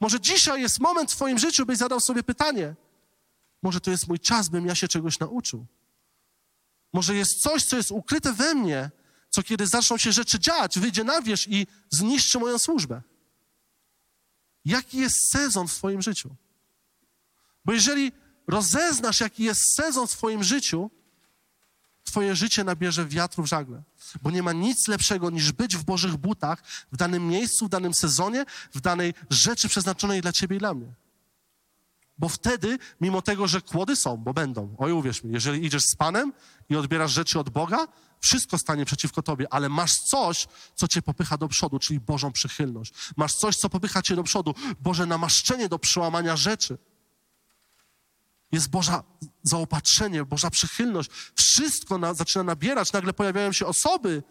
Może dzisiaj jest moment w Twoim życiu, byś zadał sobie pytanie, może to jest mój czas, bym ja się czegoś nauczył. Może jest coś, co jest ukryte we mnie, co kiedy zaczną się rzeczy dziać, wyjdzie na wierzch i zniszczy moją służbę. Jaki jest sezon w Twoim życiu? Bo jeżeli rozeznasz, jaki jest sezon w Twoim życiu, Twoje życie nabierze wiatru w żagle. Bo nie ma nic lepszego niż być w Bożych butach w danym miejscu, w danym sezonie, w danej rzeczy przeznaczonej dla Ciebie i dla mnie. Bo wtedy, mimo tego, że kłody są, bo będą, oj uwierz mi, jeżeli idziesz z Panem i odbierasz rzeczy od Boga, wszystko stanie przeciwko Tobie, ale masz coś, co Cię popycha do przodu, czyli Bożą przychylność. Masz coś, co popycha Cię do przodu, Boże namaszczenie do przełamania rzeczy. Jest Boża zaopatrzenie, Boża przychylność. Wszystko na, zaczyna nabierać, nagle pojawiają się osoby,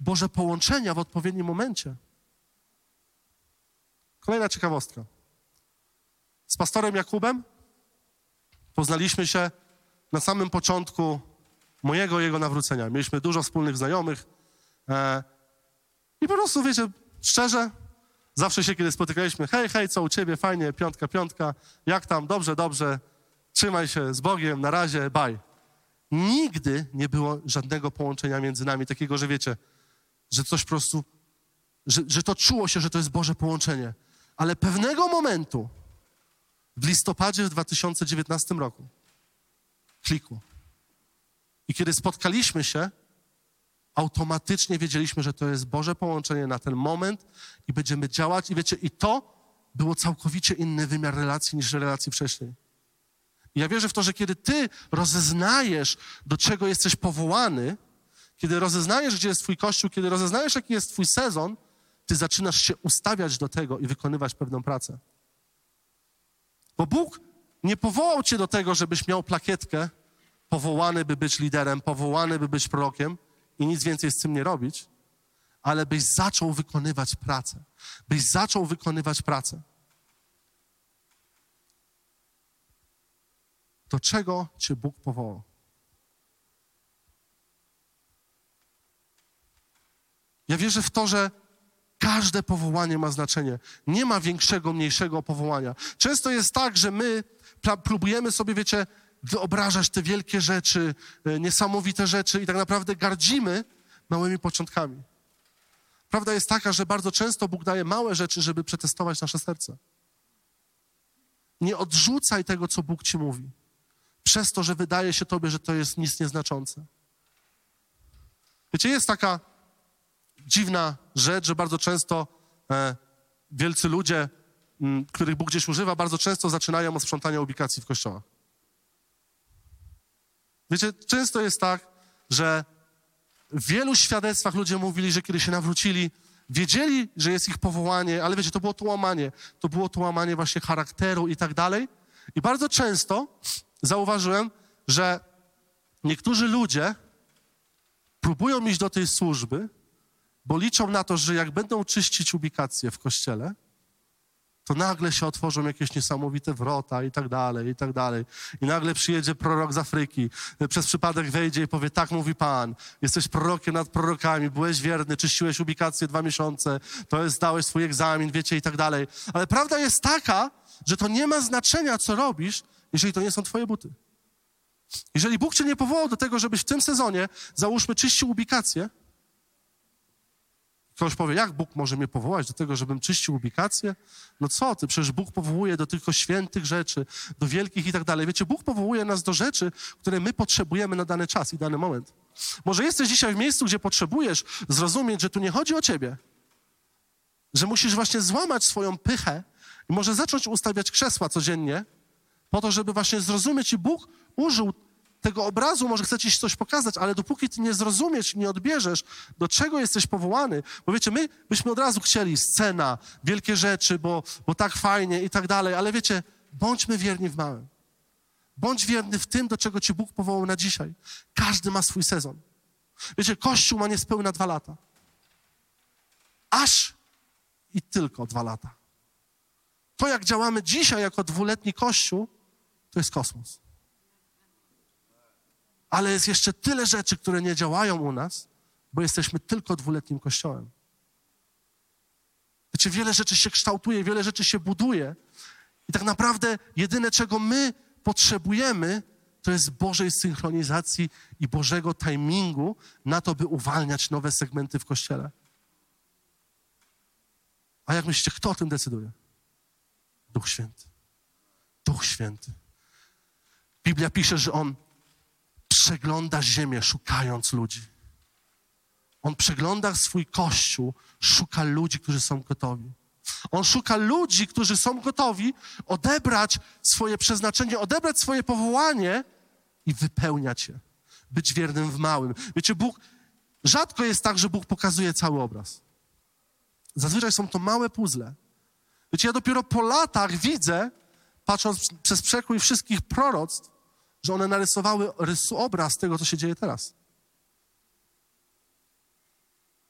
Boże połączenia w odpowiednim momencie. Kolejna ciekawostka. Z pastorem Jakubem poznaliśmy się na samym początku mojego jego nawrócenia. Mieliśmy dużo wspólnych znajomych e, i po prostu, wiecie, szczerze, zawsze się kiedy spotykaliśmy, hej, hej, co u ciebie, fajnie, piątka, piątka, jak tam, dobrze, dobrze, trzymaj się z Bogiem, na razie, bye. Nigdy nie było żadnego połączenia między nami, takiego, że wiecie, że coś po prostu, że, że to czuło się, że to jest Boże połączenie. Ale pewnego momentu, w listopadzie w 2019 roku, klikło. I kiedy spotkaliśmy się, automatycznie wiedzieliśmy, że to jest Boże połączenie na ten moment i będziemy działać. I wiecie, i to było całkowicie inny wymiar relacji niż relacji wcześniej. I ja wierzę w to, że kiedy ty rozeznajesz, do czego jesteś powołany, kiedy rozeznajesz, gdzie jest twój kościół, kiedy rozeznajesz, jaki jest twój sezon, ty zaczynasz się ustawiać do tego i wykonywać pewną pracę. Bo Bóg nie powołał cię do tego, żebyś miał plakietkę powołany, by być liderem, powołany, by być prorokiem i nic więcej z tym nie robić, ale byś zaczął wykonywać pracę. Byś zaczął wykonywać pracę. Do czego Cię Bóg powołał? Ja wierzę w to, że każde powołanie ma znaczenie. Nie ma większego, mniejszego powołania. Często jest tak, że my próbujemy sobie, wiecie, wyobrażać te wielkie rzeczy, e, niesamowite rzeczy i tak naprawdę gardzimy małymi początkami. Prawda jest taka, że bardzo często Bóg daje małe rzeczy, żeby przetestować nasze serce. Nie odrzucaj tego, co Bóg ci mówi, przez to, że wydaje się tobie, że to jest nic nieznaczące. Wiecie, jest taka dziwna rzecz, że bardzo często e, wielcy ludzie, m, których Bóg gdzieś używa, bardzo często zaczynają od sprzątania ubikacji w kościołach. Wiecie, często jest tak, że w wielu świadectwach ludzie mówili, że kiedy się nawrócili, wiedzieli, że jest ich powołanie, ale wiecie, to było to łamanie, to było to łamanie właśnie charakteru i tak dalej. I bardzo często zauważyłem, że niektórzy ludzie próbują iść do tej służby, bo liczą na to, że jak będą czyścić ubikację w kościele, to nagle się otworzą jakieś niesamowite wrota i tak dalej, i tak dalej. I nagle przyjedzie prorok z Afryki, przez przypadek wejdzie i powie, tak mówi Pan, jesteś prorokiem nad prorokami, byłeś wierny, czyściłeś ubikację dwa miesiące, to jest, zdałeś swój egzamin, wiecie, i tak dalej. Ale prawda jest taka, że to nie ma znaczenia, co robisz, jeżeli to nie są twoje buty. Jeżeli Bóg cię nie powołał do tego, żebyś w tym sezonie, załóżmy, czyścił ubikację, Ktoś powie, jak Bóg może mnie powołać do tego, żebym czyścił ubikację? No co ty, przecież Bóg powołuje do tylko świętych rzeczy, do wielkich i tak dalej. Wiecie, Bóg powołuje nas do rzeczy, które my potrzebujemy na dany czas i dany moment. Może jesteś dzisiaj w miejscu, gdzie potrzebujesz zrozumieć, że tu nie chodzi o ciebie, że musisz właśnie złamać swoją pychę i może zacząć ustawiać krzesła codziennie, po to, żeby właśnie zrozumieć i Bóg użył tego obrazu może chce ci coś pokazać, ale dopóki ty nie zrozumiesz, nie odbierzesz, do czego jesteś powołany, bo wiecie, my byśmy od razu chcieli scena, wielkie rzeczy, bo, bo tak fajnie i tak dalej, ale wiecie, bądźmy wierni w małym. Bądź wierny w tym, do czego ci Bóg powołał na dzisiaj. Każdy ma swój sezon. Wiecie, Kościół ma niespełna dwa lata. Aż i tylko dwa lata. To, jak działamy dzisiaj jako dwuletni Kościół, to jest kosmos ale jest jeszcze tyle rzeczy, które nie działają u nas, bo jesteśmy tylko dwuletnim kościołem. Wiecie, wiele rzeczy się kształtuje, wiele rzeczy się buduje i tak naprawdę jedyne, czego my potrzebujemy, to jest Bożej synchronizacji i Bożego timingu na to, by uwalniać nowe segmenty w Kościele. A jak myślicie, kto o tym decyduje? Duch Święty. Duch Święty. Biblia pisze, że On przegląda ziemię, szukając ludzi. On przegląda swój kościół, szuka ludzi, którzy są gotowi. On szuka ludzi, którzy są gotowi odebrać swoje przeznaczenie, odebrać swoje powołanie i wypełniać je. Być wiernym w małym. Wiecie, Bóg, rzadko jest tak, że Bóg pokazuje cały obraz. Zazwyczaj są to małe puzzle. Wiecie, ja dopiero po latach widzę, patrząc przez przekrój wszystkich proroctw, że one narysowały obraz tego, co się dzieje teraz.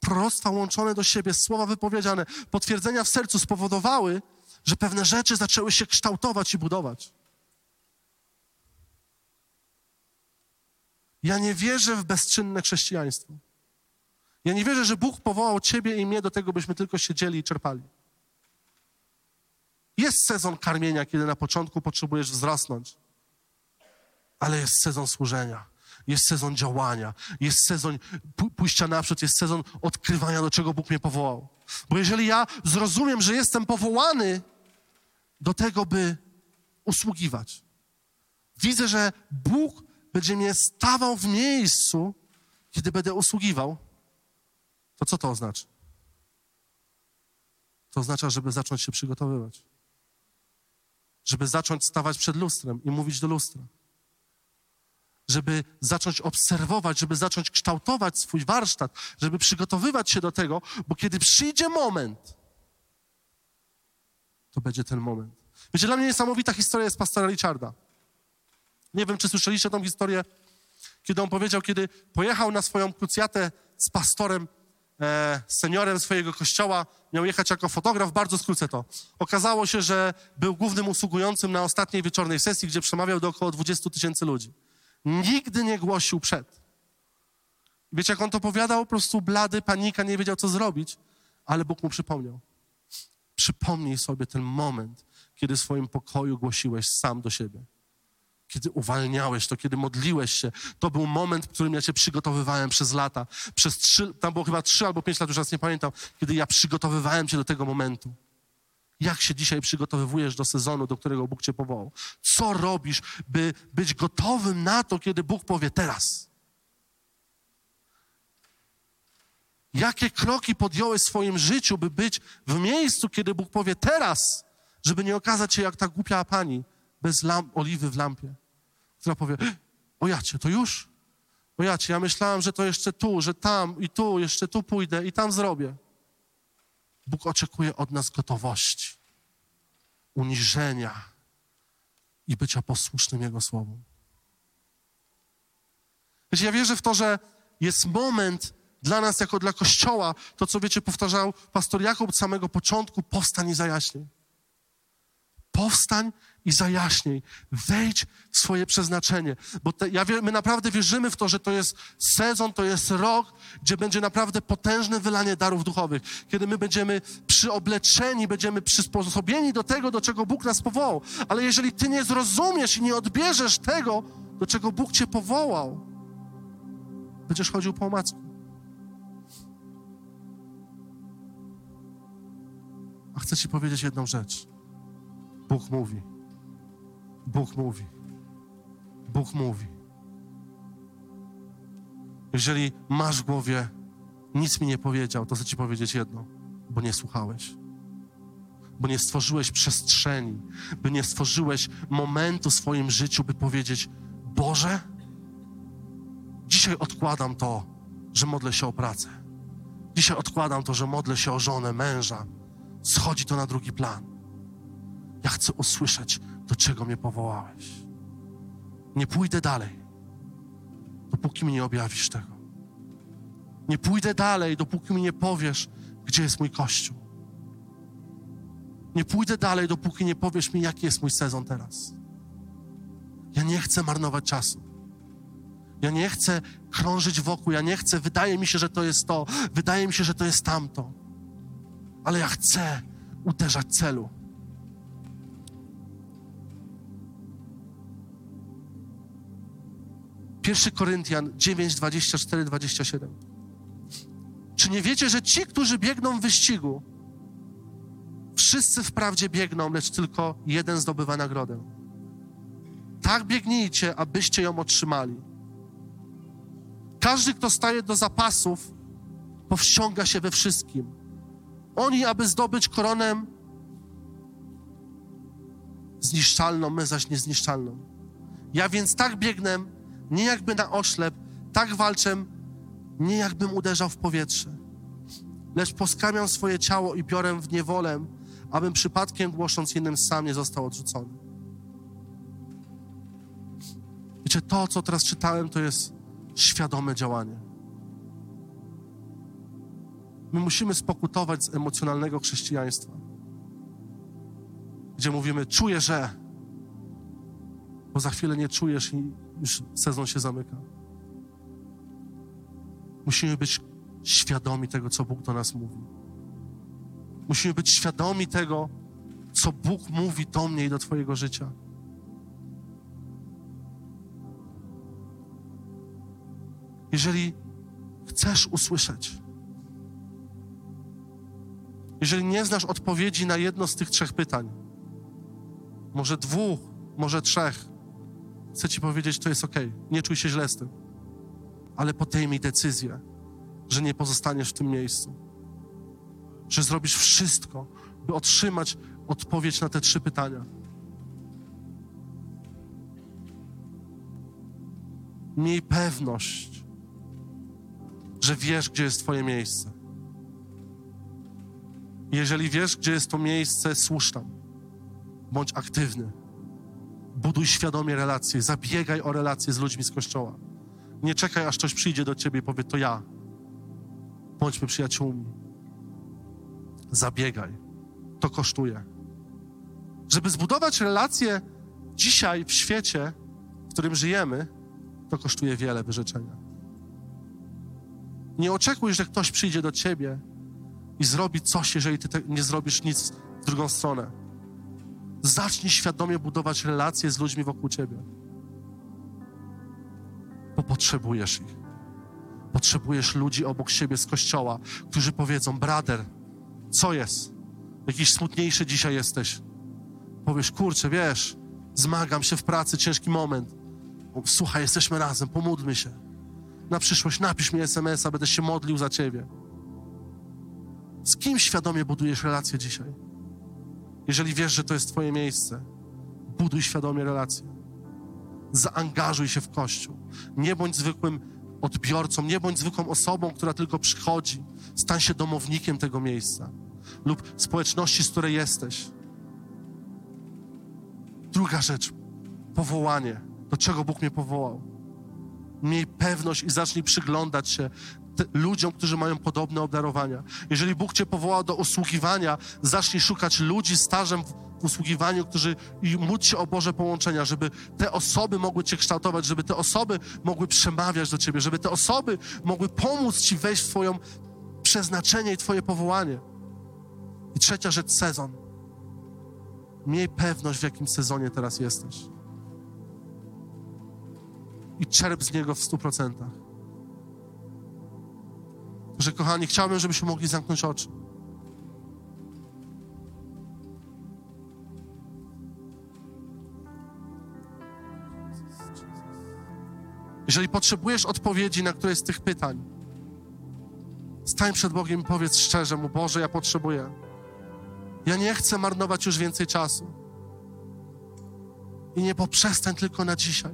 Proroctwa łączone do siebie, słowa wypowiedziane, potwierdzenia w sercu spowodowały, że pewne rzeczy zaczęły się kształtować i budować. Ja nie wierzę w bezczynne chrześcijaństwo. Ja nie wierzę, że Bóg powołał Ciebie i mnie do tego, byśmy tylko siedzieli i czerpali. Jest sezon karmienia, kiedy na początku potrzebujesz wzrosnąć ale jest sezon służenia, jest sezon działania, jest sezon pójścia naprzód, jest sezon odkrywania, do czego Bóg mnie powołał. Bo jeżeli ja zrozumiem, że jestem powołany do tego, by usługiwać, widzę, że Bóg będzie mnie stawał w miejscu, kiedy będę usługiwał, to co to oznacza? To oznacza, żeby zacząć się przygotowywać. Żeby zacząć stawać przed lustrem i mówić do lustra żeby zacząć obserwować, żeby zacząć kształtować swój warsztat, żeby przygotowywać się do tego, bo kiedy przyjdzie moment, to będzie ten moment. Wiecie, dla mnie niesamowita historia jest pastora Richarda. Nie wiem, czy słyszeliście tą historię. Kiedy on powiedział, kiedy pojechał na swoją krucjatę z pastorem, e, seniorem swojego kościoła, miał jechać jako fotograf, bardzo skrócę to. Okazało się, że był głównym usługującym na ostatniej wieczornej sesji, gdzie przemawiał do około 20 tysięcy ludzi. Nigdy nie głosił przed. Wiecie, jak on to opowiadał? Po prostu blady, panika, nie wiedział, co zrobić, ale Bóg mu przypomniał. Przypomnij sobie ten moment, kiedy w swoim pokoju głosiłeś sam do siebie. Kiedy uwalniałeś to, kiedy modliłeś się. To był moment, w którym ja cię przygotowywałem przez lata. Przez trzy, tam było chyba trzy albo pięć lat, już raz nie pamiętam, kiedy ja przygotowywałem cię do tego momentu. Jak się dzisiaj przygotowywujesz do sezonu, do którego Bóg cię powołał? Co robisz, by być gotowym na to, kiedy Bóg powie teraz? Jakie kroki podjąłeś w swoim życiu, by być w miejscu, kiedy Bóg powie teraz, żeby nie okazać się jak ta głupia pani bez lamp, oliwy w lampie, która powie, o jacie, to już? O jacie, ja myślałam, że to jeszcze tu, że tam i tu, jeszcze tu pójdę i tam zrobię. Bóg oczekuje od nas gotowości, uniżenia i bycia posłusznym Jego Słowom. Wiecie, ja wierzę w to, że jest moment, dla nas, jako dla Kościoła, to co wiecie, powtarzał pastor Jakub od samego początku, powstań i zajaśnij. Powstań i zajaśnij. Wejdź w swoje przeznaczenie. Bo te, ja, my naprawdę wierzymy w to, że to jest sezon, to jest rok, gdzie będzie naprawdę potężne wylanie darów duchowych. Kiedy my będziemy przyobleczeni, będziemy przysposobieni do tego, do czego Bóg nas powołał. Ale jeżeli ty nie zrozumiesz i nie odbierzesz tego, do czego Bóg cię powołał, będziesz chodził po omacku. A chcę Ci powiedzieć jedną rzecz. Bóg mówi. Bóg mówi. Bóg mówi. Jeżeli masz w głowie, nic mi nie powiedział, to chcę Ci powiedzieć jedno, bo nie słuchałeś. Bo nie stworzyłeś przestrzeni, by nie stworzyłeś momentu w swoim życiu, by powiedzieć: Boże, dzisiaj odkładam to, że modlę się o pracę. Dzisiaj odkładam to, że modlę się o żonę, męża, schodzi to na drugi plan. Ja chcę usłyszeć, do czego mnie powołałeś. Nie pójdę dalej, dopóki mi nie objawisz tego. Nie pójdę dalej, dopóki mi nie powiesz, gdzie jest mój kościół. Nie pójdę dalej, dopóki nie powiesz mi, jaki jest mój sezon teraz. Ja nie chcę marnować czasu. Ja nie chcę krążyć wokół, ja nie chcę, wydaje mi się, że to jest to, wydaje mi się, że to jest tamto ale ja chcę uderzać celu. Pierwszy Koryntian 9, 24, 27. Czy nie wiecie, że ci, którzy biegną w wyścigu, wszyscy wprawdzie biegną, lecz tylko jeden zdobywa nagrodę? Tak biegnijcie, abyście ją otrzymali. Każdy, kto staje do zapasów, powściąga się we wszystkim. Oni, aby zdobyć koronę zniszczalną, my zaś niezniszczalną. Ja więc tak biegnę, nie jakby na oślep, tak walczę, nie jakbym uderzał w powietrze, lecz poskamiam swoje ciało i biorę w niewolę, abym przypadkiem głosząc innym sam nie został odrzucony. Wiecie, to, co teraz czytałem, to jest świadome działanie. My musimy spokutować z emocjonalnego chrześcijaństwa, gdzie mówimy, czuję, że, bo za chwilę nie czujesz i już sezon się zamyka. Musimy być świadomi tego, co Bóg do nas mówi. Musimy być świadomi tego, co Bóg mówi do mnie i do Twojego życia. Jeżeli chcesz usłyszeć, jeżeli nie znasz odpowiedzi na jedno z tych trzech pytań, może dwóch, może trzech, chcę Ci powiedzieć, to jest ok. Nie czuj się źle z tym. Ale podejmij decyzję, że nie pozostaniesz w tym miejscu. Że zrobisz wszystko, by otrzymać odpowiedź na te trzy pytania. Miej pewność, że wiesz, gdzie jest Twoje miejsce. Jeżeli wiesz, gdzie jest to miejsce, służ tam. Bądź aktywny. Buduj świadomie relacje, zabiegaj o relacje z ludźmi z kościoła. Nie czekaj, aż ktoś przyjdzie do ciebie i powie, to ja. Bądźmy przyjaciółmi. Zabiegaj. To kosztuje. Żeby zbudować relacje dzisiaj w świecie, w którym żyjemy, to kosztuje wiele wyrzeczenia. Nie oczekuj, że ktoś przyjdzie do ciebie i zrobi coś, jeżeli ty nie zrobisz nic w drugą stronę. Zacznij świadomie budować relacje z ludźmi wokół ciebie. Bo potrzebujesz ich. Potrzebujesz ludzi obok siebie z kościoła, którzy powiedzą: Brader, co jest? Jakiś smutniejszy dzisiaj jesteś. Powiesz: Kurczę, wiesz, zmagam się w pracy, ciężki moment. Słuchaj, jesteśmy razem, pomódlmy się. Na przyszłość napisz mi SMS-a, będę się modlił za ciebie. Z kim świadomie budujesz relacje dzisiaj? Jeżeli wiesz, że to jest Twoje miejsce, buduj świadomie relacje. Zaangażuj się w Kościół. Nie bądź zwykłym odbiorcą, nie bądź zwykłą osobą, która tylko przychodzi. Stań się domownikiem tego miejsca lub społeczności, z której jesteś. Druga rzecz, powołanie. Do czego Bóg mnie powołał? Miej pewność i zacznij przyglądać się ludziom, którzy mają podobne obdarowania. Jeżeli Bóg Cię powołał do usługiwania, zacznij szukać ludzi stażem w usługiwaniu, którzy i módl się o Boże połączenia, żeby te osoby mogły Cię kształtować, żeby te osoby mogły przemawiać do Ciebie, żeby te osoby mogły pomóc Ci wejść w Twoją przeznaczenie i Twoje powołanie. I trzecia rzecz, sezon. Miej pewność, w jakim sezonie teraz jesteś. I czerp z niego w stu procentach że kochani, chciałbym, żebyśmy mogli zamknąć oczy. Jeżeli potrzebujesz odpowiedzi na któreś z tych pytań, stań przed Bogiem i powiedz szczerze Mu, Boże, ja potrzebuję. Ja nie chcę marnować już więcej czasu. I nie poprzestań tylko na dzisiaj.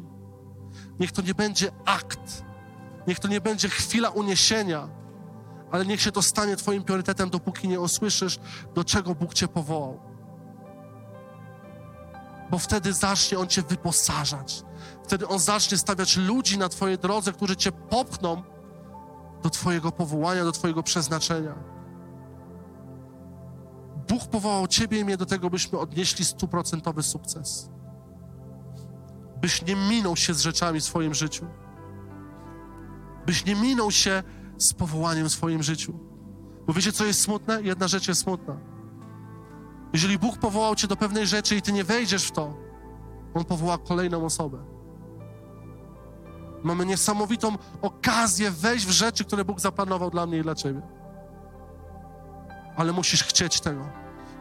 Niech to nie będzie akt. Niech to nie będzie chwila uniesienia, ale niech się to stanie Twoim priorytetem, dopóki nie usłyszysz, do czego Bóg Cię powołał. Bo wtedy zacznie On Cię wyposażać. Wtedy On zacznie stawiać ludzi na Twojej drodze, którzy Cię popchną do Twojego powołania, do Twojego przeznaczenia. Bóg powołał Ciebie i mnie do tego, byśmy odnieśli stuprocentowy sukces. Byś nie minął się z rzeczami w swoim życiu. Byś nie minął się z powołaniem w swoim życiu. Bo wiecie, co jest smutne? Jedna rzecz jest smutna. Jeżeli Bóg powołał cię do pewnej rzeczy i ty nie wejdziesz w to, On powoła kolejną osobę. Mamy niesamowitą okazję wejść w rzeczy, które Bóg zaplanował dla mnie i dla ciebie. Ale musisz chcieć tego.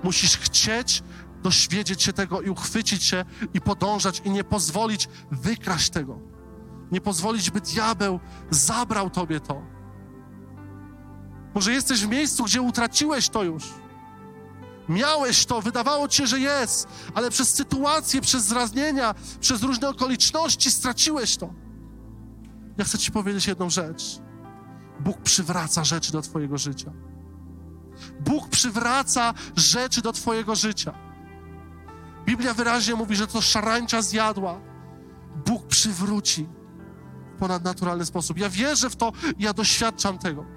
Musisz chcieć doświedzieć się tego i uchwycić się i podążać i nie pozwolić wykraść tego. Nie pozwolić, by diabeł zabrał tobie to. Może jesteś w miejscu, gdzie utraciłeś to już. Miałeś to, wydawało ci się, że jest, ale przez sytuacje, przez zranienia, przez różne okoliczności straciłeś to. Ja chcę Ci powiedzieć jedną rzecz. Bóg przywraca rzeczy do Twojego życia. Bóg przywraca rzeczy do Twojego życia. Biblia wyraźnie mówi, że to szarańcza zjadła. Bóg przywróci w ponadnaturalny sposób. Ja wierzę w to ja doświadczam tego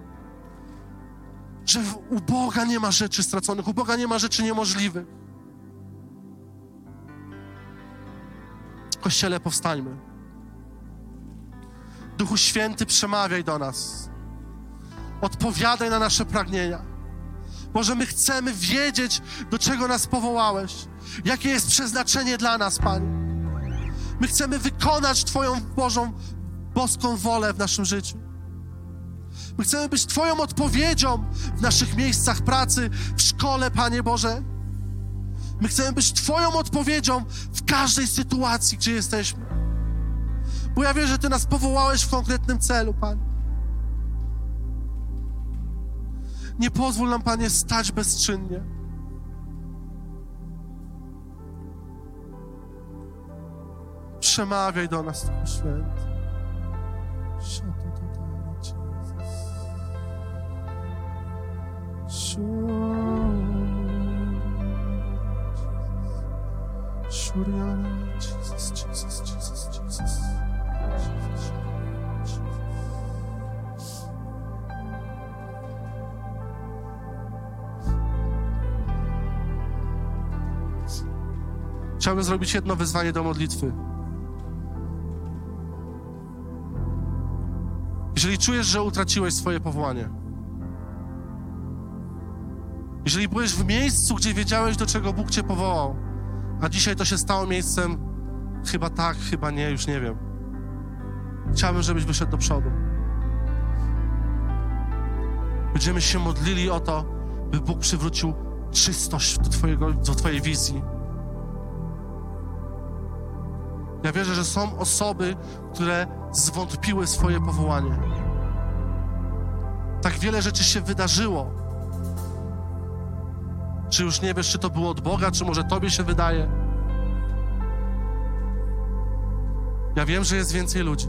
że u Boga nie ma rzeczy straconych, u Boga nie ma rzeczy niemożliwych. Kościele, powstańmy. Duchu Święty, przemawiaj do nas. Odpowiadaj na nasze pragnienia. Boże, my chcemy wiedzieć, do czego nas powołałeś, jakie jest przeznaczenie dla nas, Panie. My chcemy wykonać Twoją Bożą, boską wolę w naszym życiu. My chcemy być Twoją odpowiedzią w naszych miejscach pracy, w szkole, Panie Boże. My chcemy być Twoją odpowiedzią w każdej sytuacji, gdzie jesteśmy. Bo ja wiem, że Ty nas powołałeś w konkretnym celu, Panie. Nie pozwól nam, Panie, stać bezczynnie. Przemawiaj do nas, Duchu Święty. Chciałbym zrobić jedno wyzwanie do modlitwy. Jeżeli czujesz, że utraciłeś swoje powołanie, jeżeli byłeś w miejscu, gdzie wiedziałeś, do czego Bóg cię powołał, a dzisiaj to się stało miejscem chyba tak, chyba nie, już nie wiem. Chciałbym, żebyś wyszedł do przodu. Będziemy się modlili o to, by Bóg przywrócił czystość do, twojego, do Twojej wizji. Ja wierzę, że są osoby, które zwątpiły swoje powołanie. Tak wiele rzeczy się wydarzyło. Czy już nie wiesz, czy to było od Boga, czy może Tobie się wydaje? Ja wiem, że jest więcej ludzi.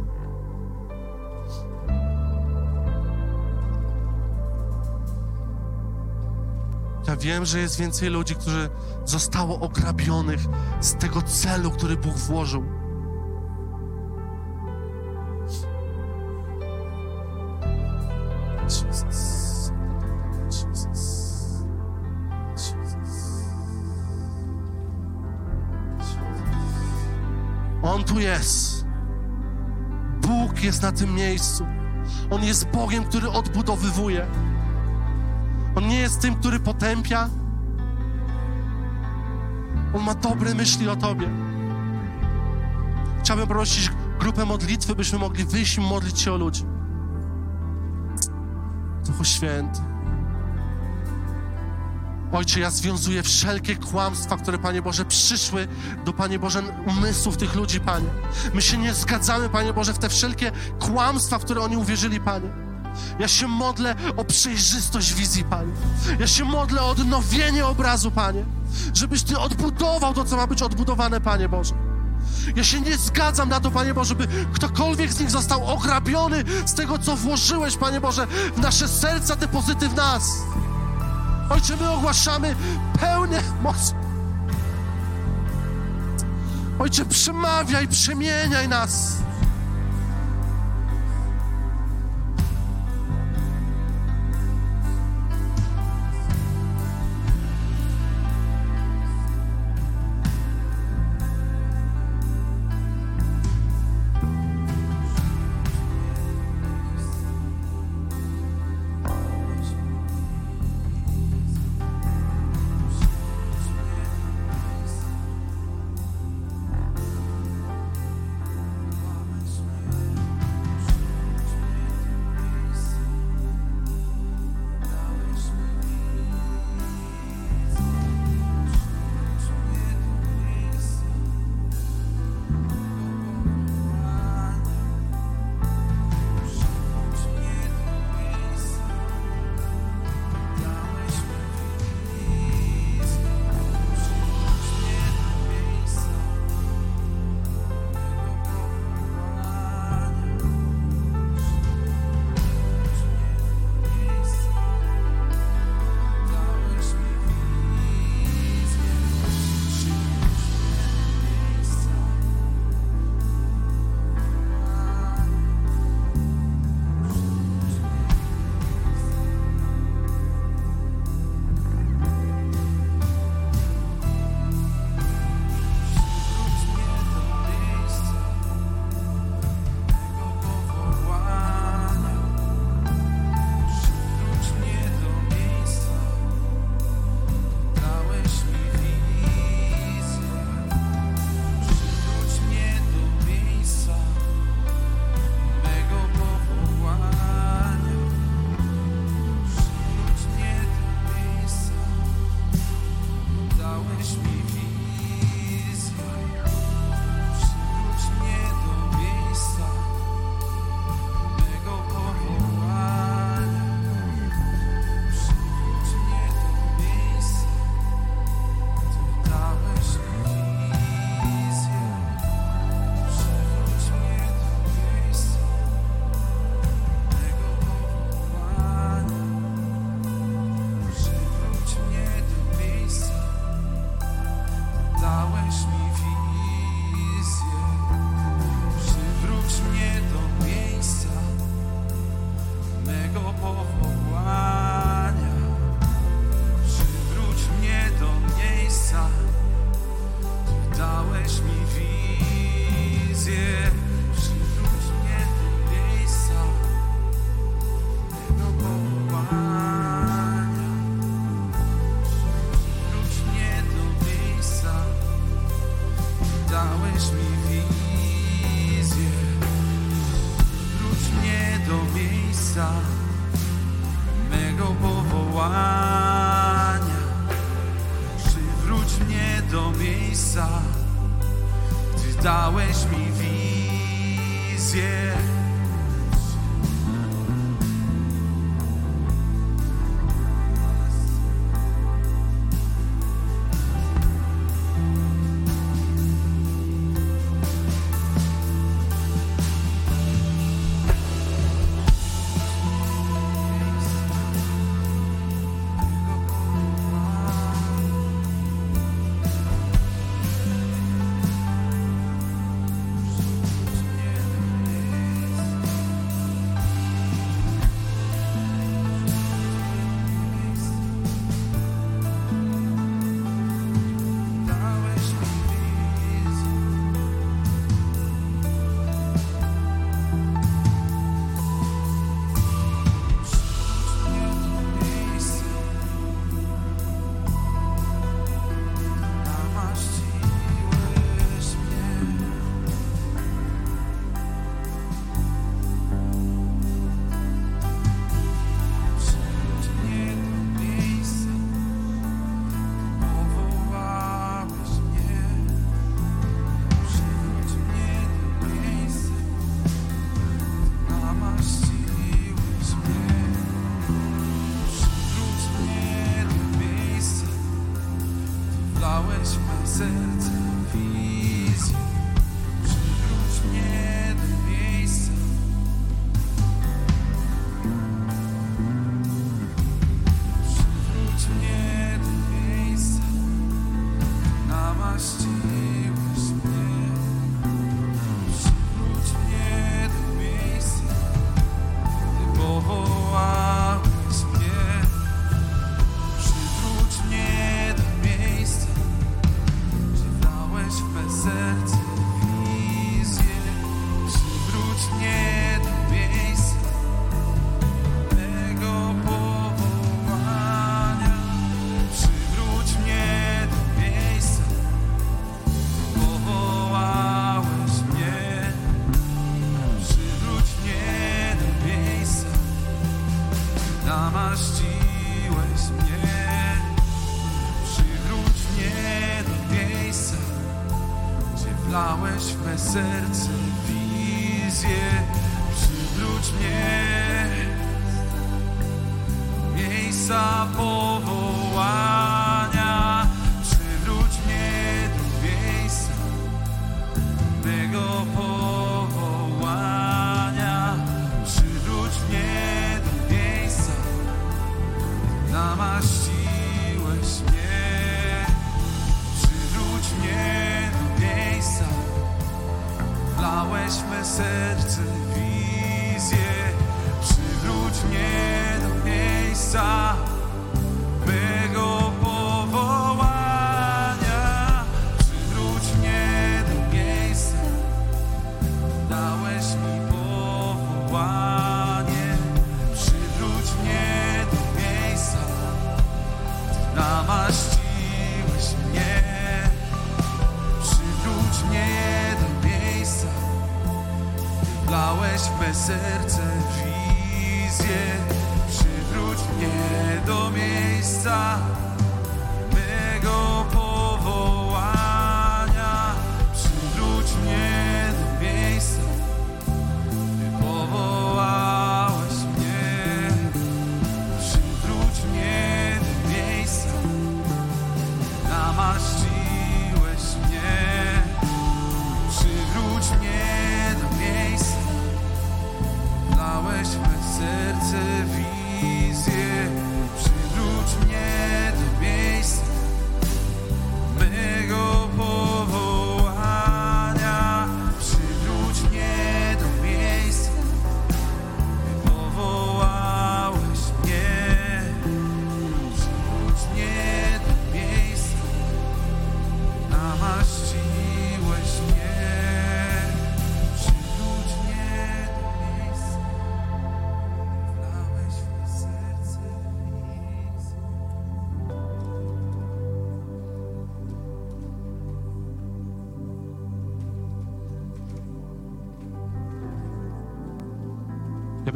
Ja wiem, że jest więcej ludzi, którzy zostało ograbionych z tego celu, który Bóg włożył. Tu jest. Bóg jest na tym miejscu. On jest Bogiem, który odbudowywuje. On nie jest tym, który potępia. On ma dobre myśli o Tobie. Chciałbym prosić grupę modlitwy, byśmy mogli wyjść i modlić się o ludzi. Duchu Święty. Ojcze, ja związuję wszelkie kłamstwa, które, Panie Boże, przyszły do, Panie Boże, umysłów tych ludzi, Panie. My się nie zgadzamy, Panie Boże, w te wszelkie kłamstwa, w które oni uwierzyli, Panie. Ja się modlę o przejrzystość wizji, Panie. Ja się modlę o odnowienie obrazu, Panie. Żebyś Ty odbudował to, co ma być odbudowane, Panie Boże. Ja się nie zgadzam na to, Panie Boże, by ktokolwiek z nich został ograbiony z tego, co włożyłeś, Panie Boże, w nasze serca, depozyty w nas. Ojcze, my ogłaszamy pełnię mocy. Ojcze, przemawiaj, przemieniaj nas.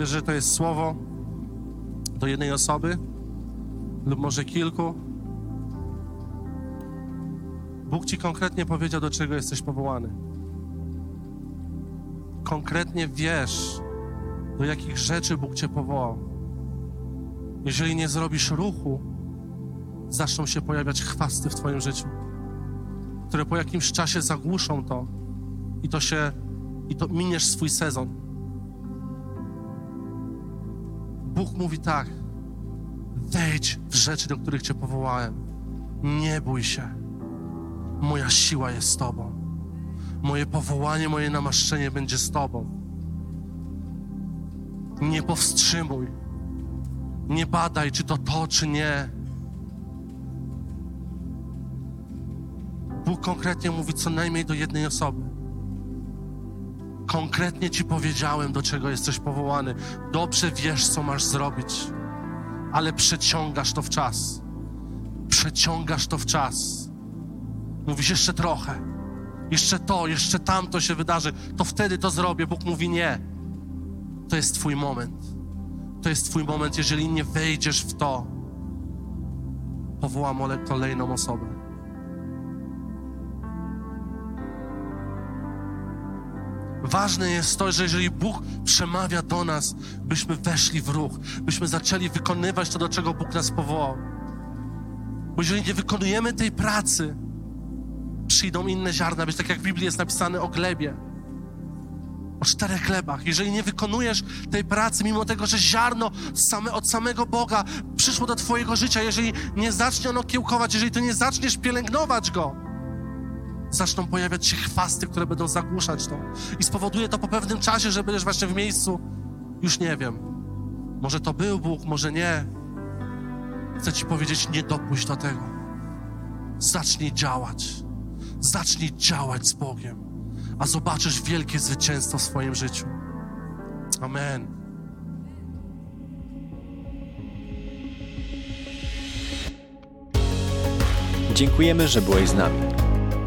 Że to jest słowo do jednej osoby lub może kilku. Bóg ci konkretnie powiedział, do czego jesteś powołany. Konkretnie wiesz, do jakich rzeczy Bóg cię powołał. Jeżeli nie zrobisz ruchu, zaczną się pojawiać chwasty w Twoim życiu, które po jakimś czasie zagłuszą to i to się, i to miniesz swój sezon. Mówi tak: wejdź w rzeczy, do których Cię powołałem. Nie bój się. Moja siła jest z Tobą. Moje powołanie, moje namaszczenie będzie z Tobą. Nie powstrzymuj. Nie badaj, czy to to, czy nie. Bóg konkretnie mówi co najmniej do jednej osoby. Konkretnie Ci powiedziałem, do czego jesteś powołany. Dobrze wiesz, co masz zrobić, ale przeciągasz to w czas. Przeciągasz to w czas. Mówisz jeszcze trochę, jeszcze to, jeszcze tamto się wydarzy, to wtedy to zrobię. Bóg mówi nie. To jest Twój moment. To jest Twój moment. Jeżeli nie wejdziesz w to, powołam ole- kolejną osobę. Ważne jest to, że jeżeli Bóg przemawia do nas, byśmy weszli w ruch, byśmy zaczęli wykonywać to, do czego Bóg nas powołał. Bo jeżeli nie wykonujemy tej pracy, przyjdą inne ziarna, być tak jak w Biblii jest napisane o glebie, o czterech glebach. Jeżeli nie wykonujesz tej pracy, mimo tego, że ziarno same, od samego Boga przyszło do Twojego życia, jeżeli nie zacznie ono kiełkować, jeżeli Ty nie zaczniesz pielęgnować go, zaczną pojawiać się chwasty, które będą zagłuszać to. I spowoduje to po pewnym czasie, że będziesz właśnie w miejscu, już nie wiem, może to był Bóg, może nie. Chcę Ci powiedzieć, nie dopuść do tego. Zacznij działać. Zacznij działać z Bogiem, a zobaczysz wielkie zwycięstwo w swoim życiu. Amen. Dziękujemy, że byłeś z nami.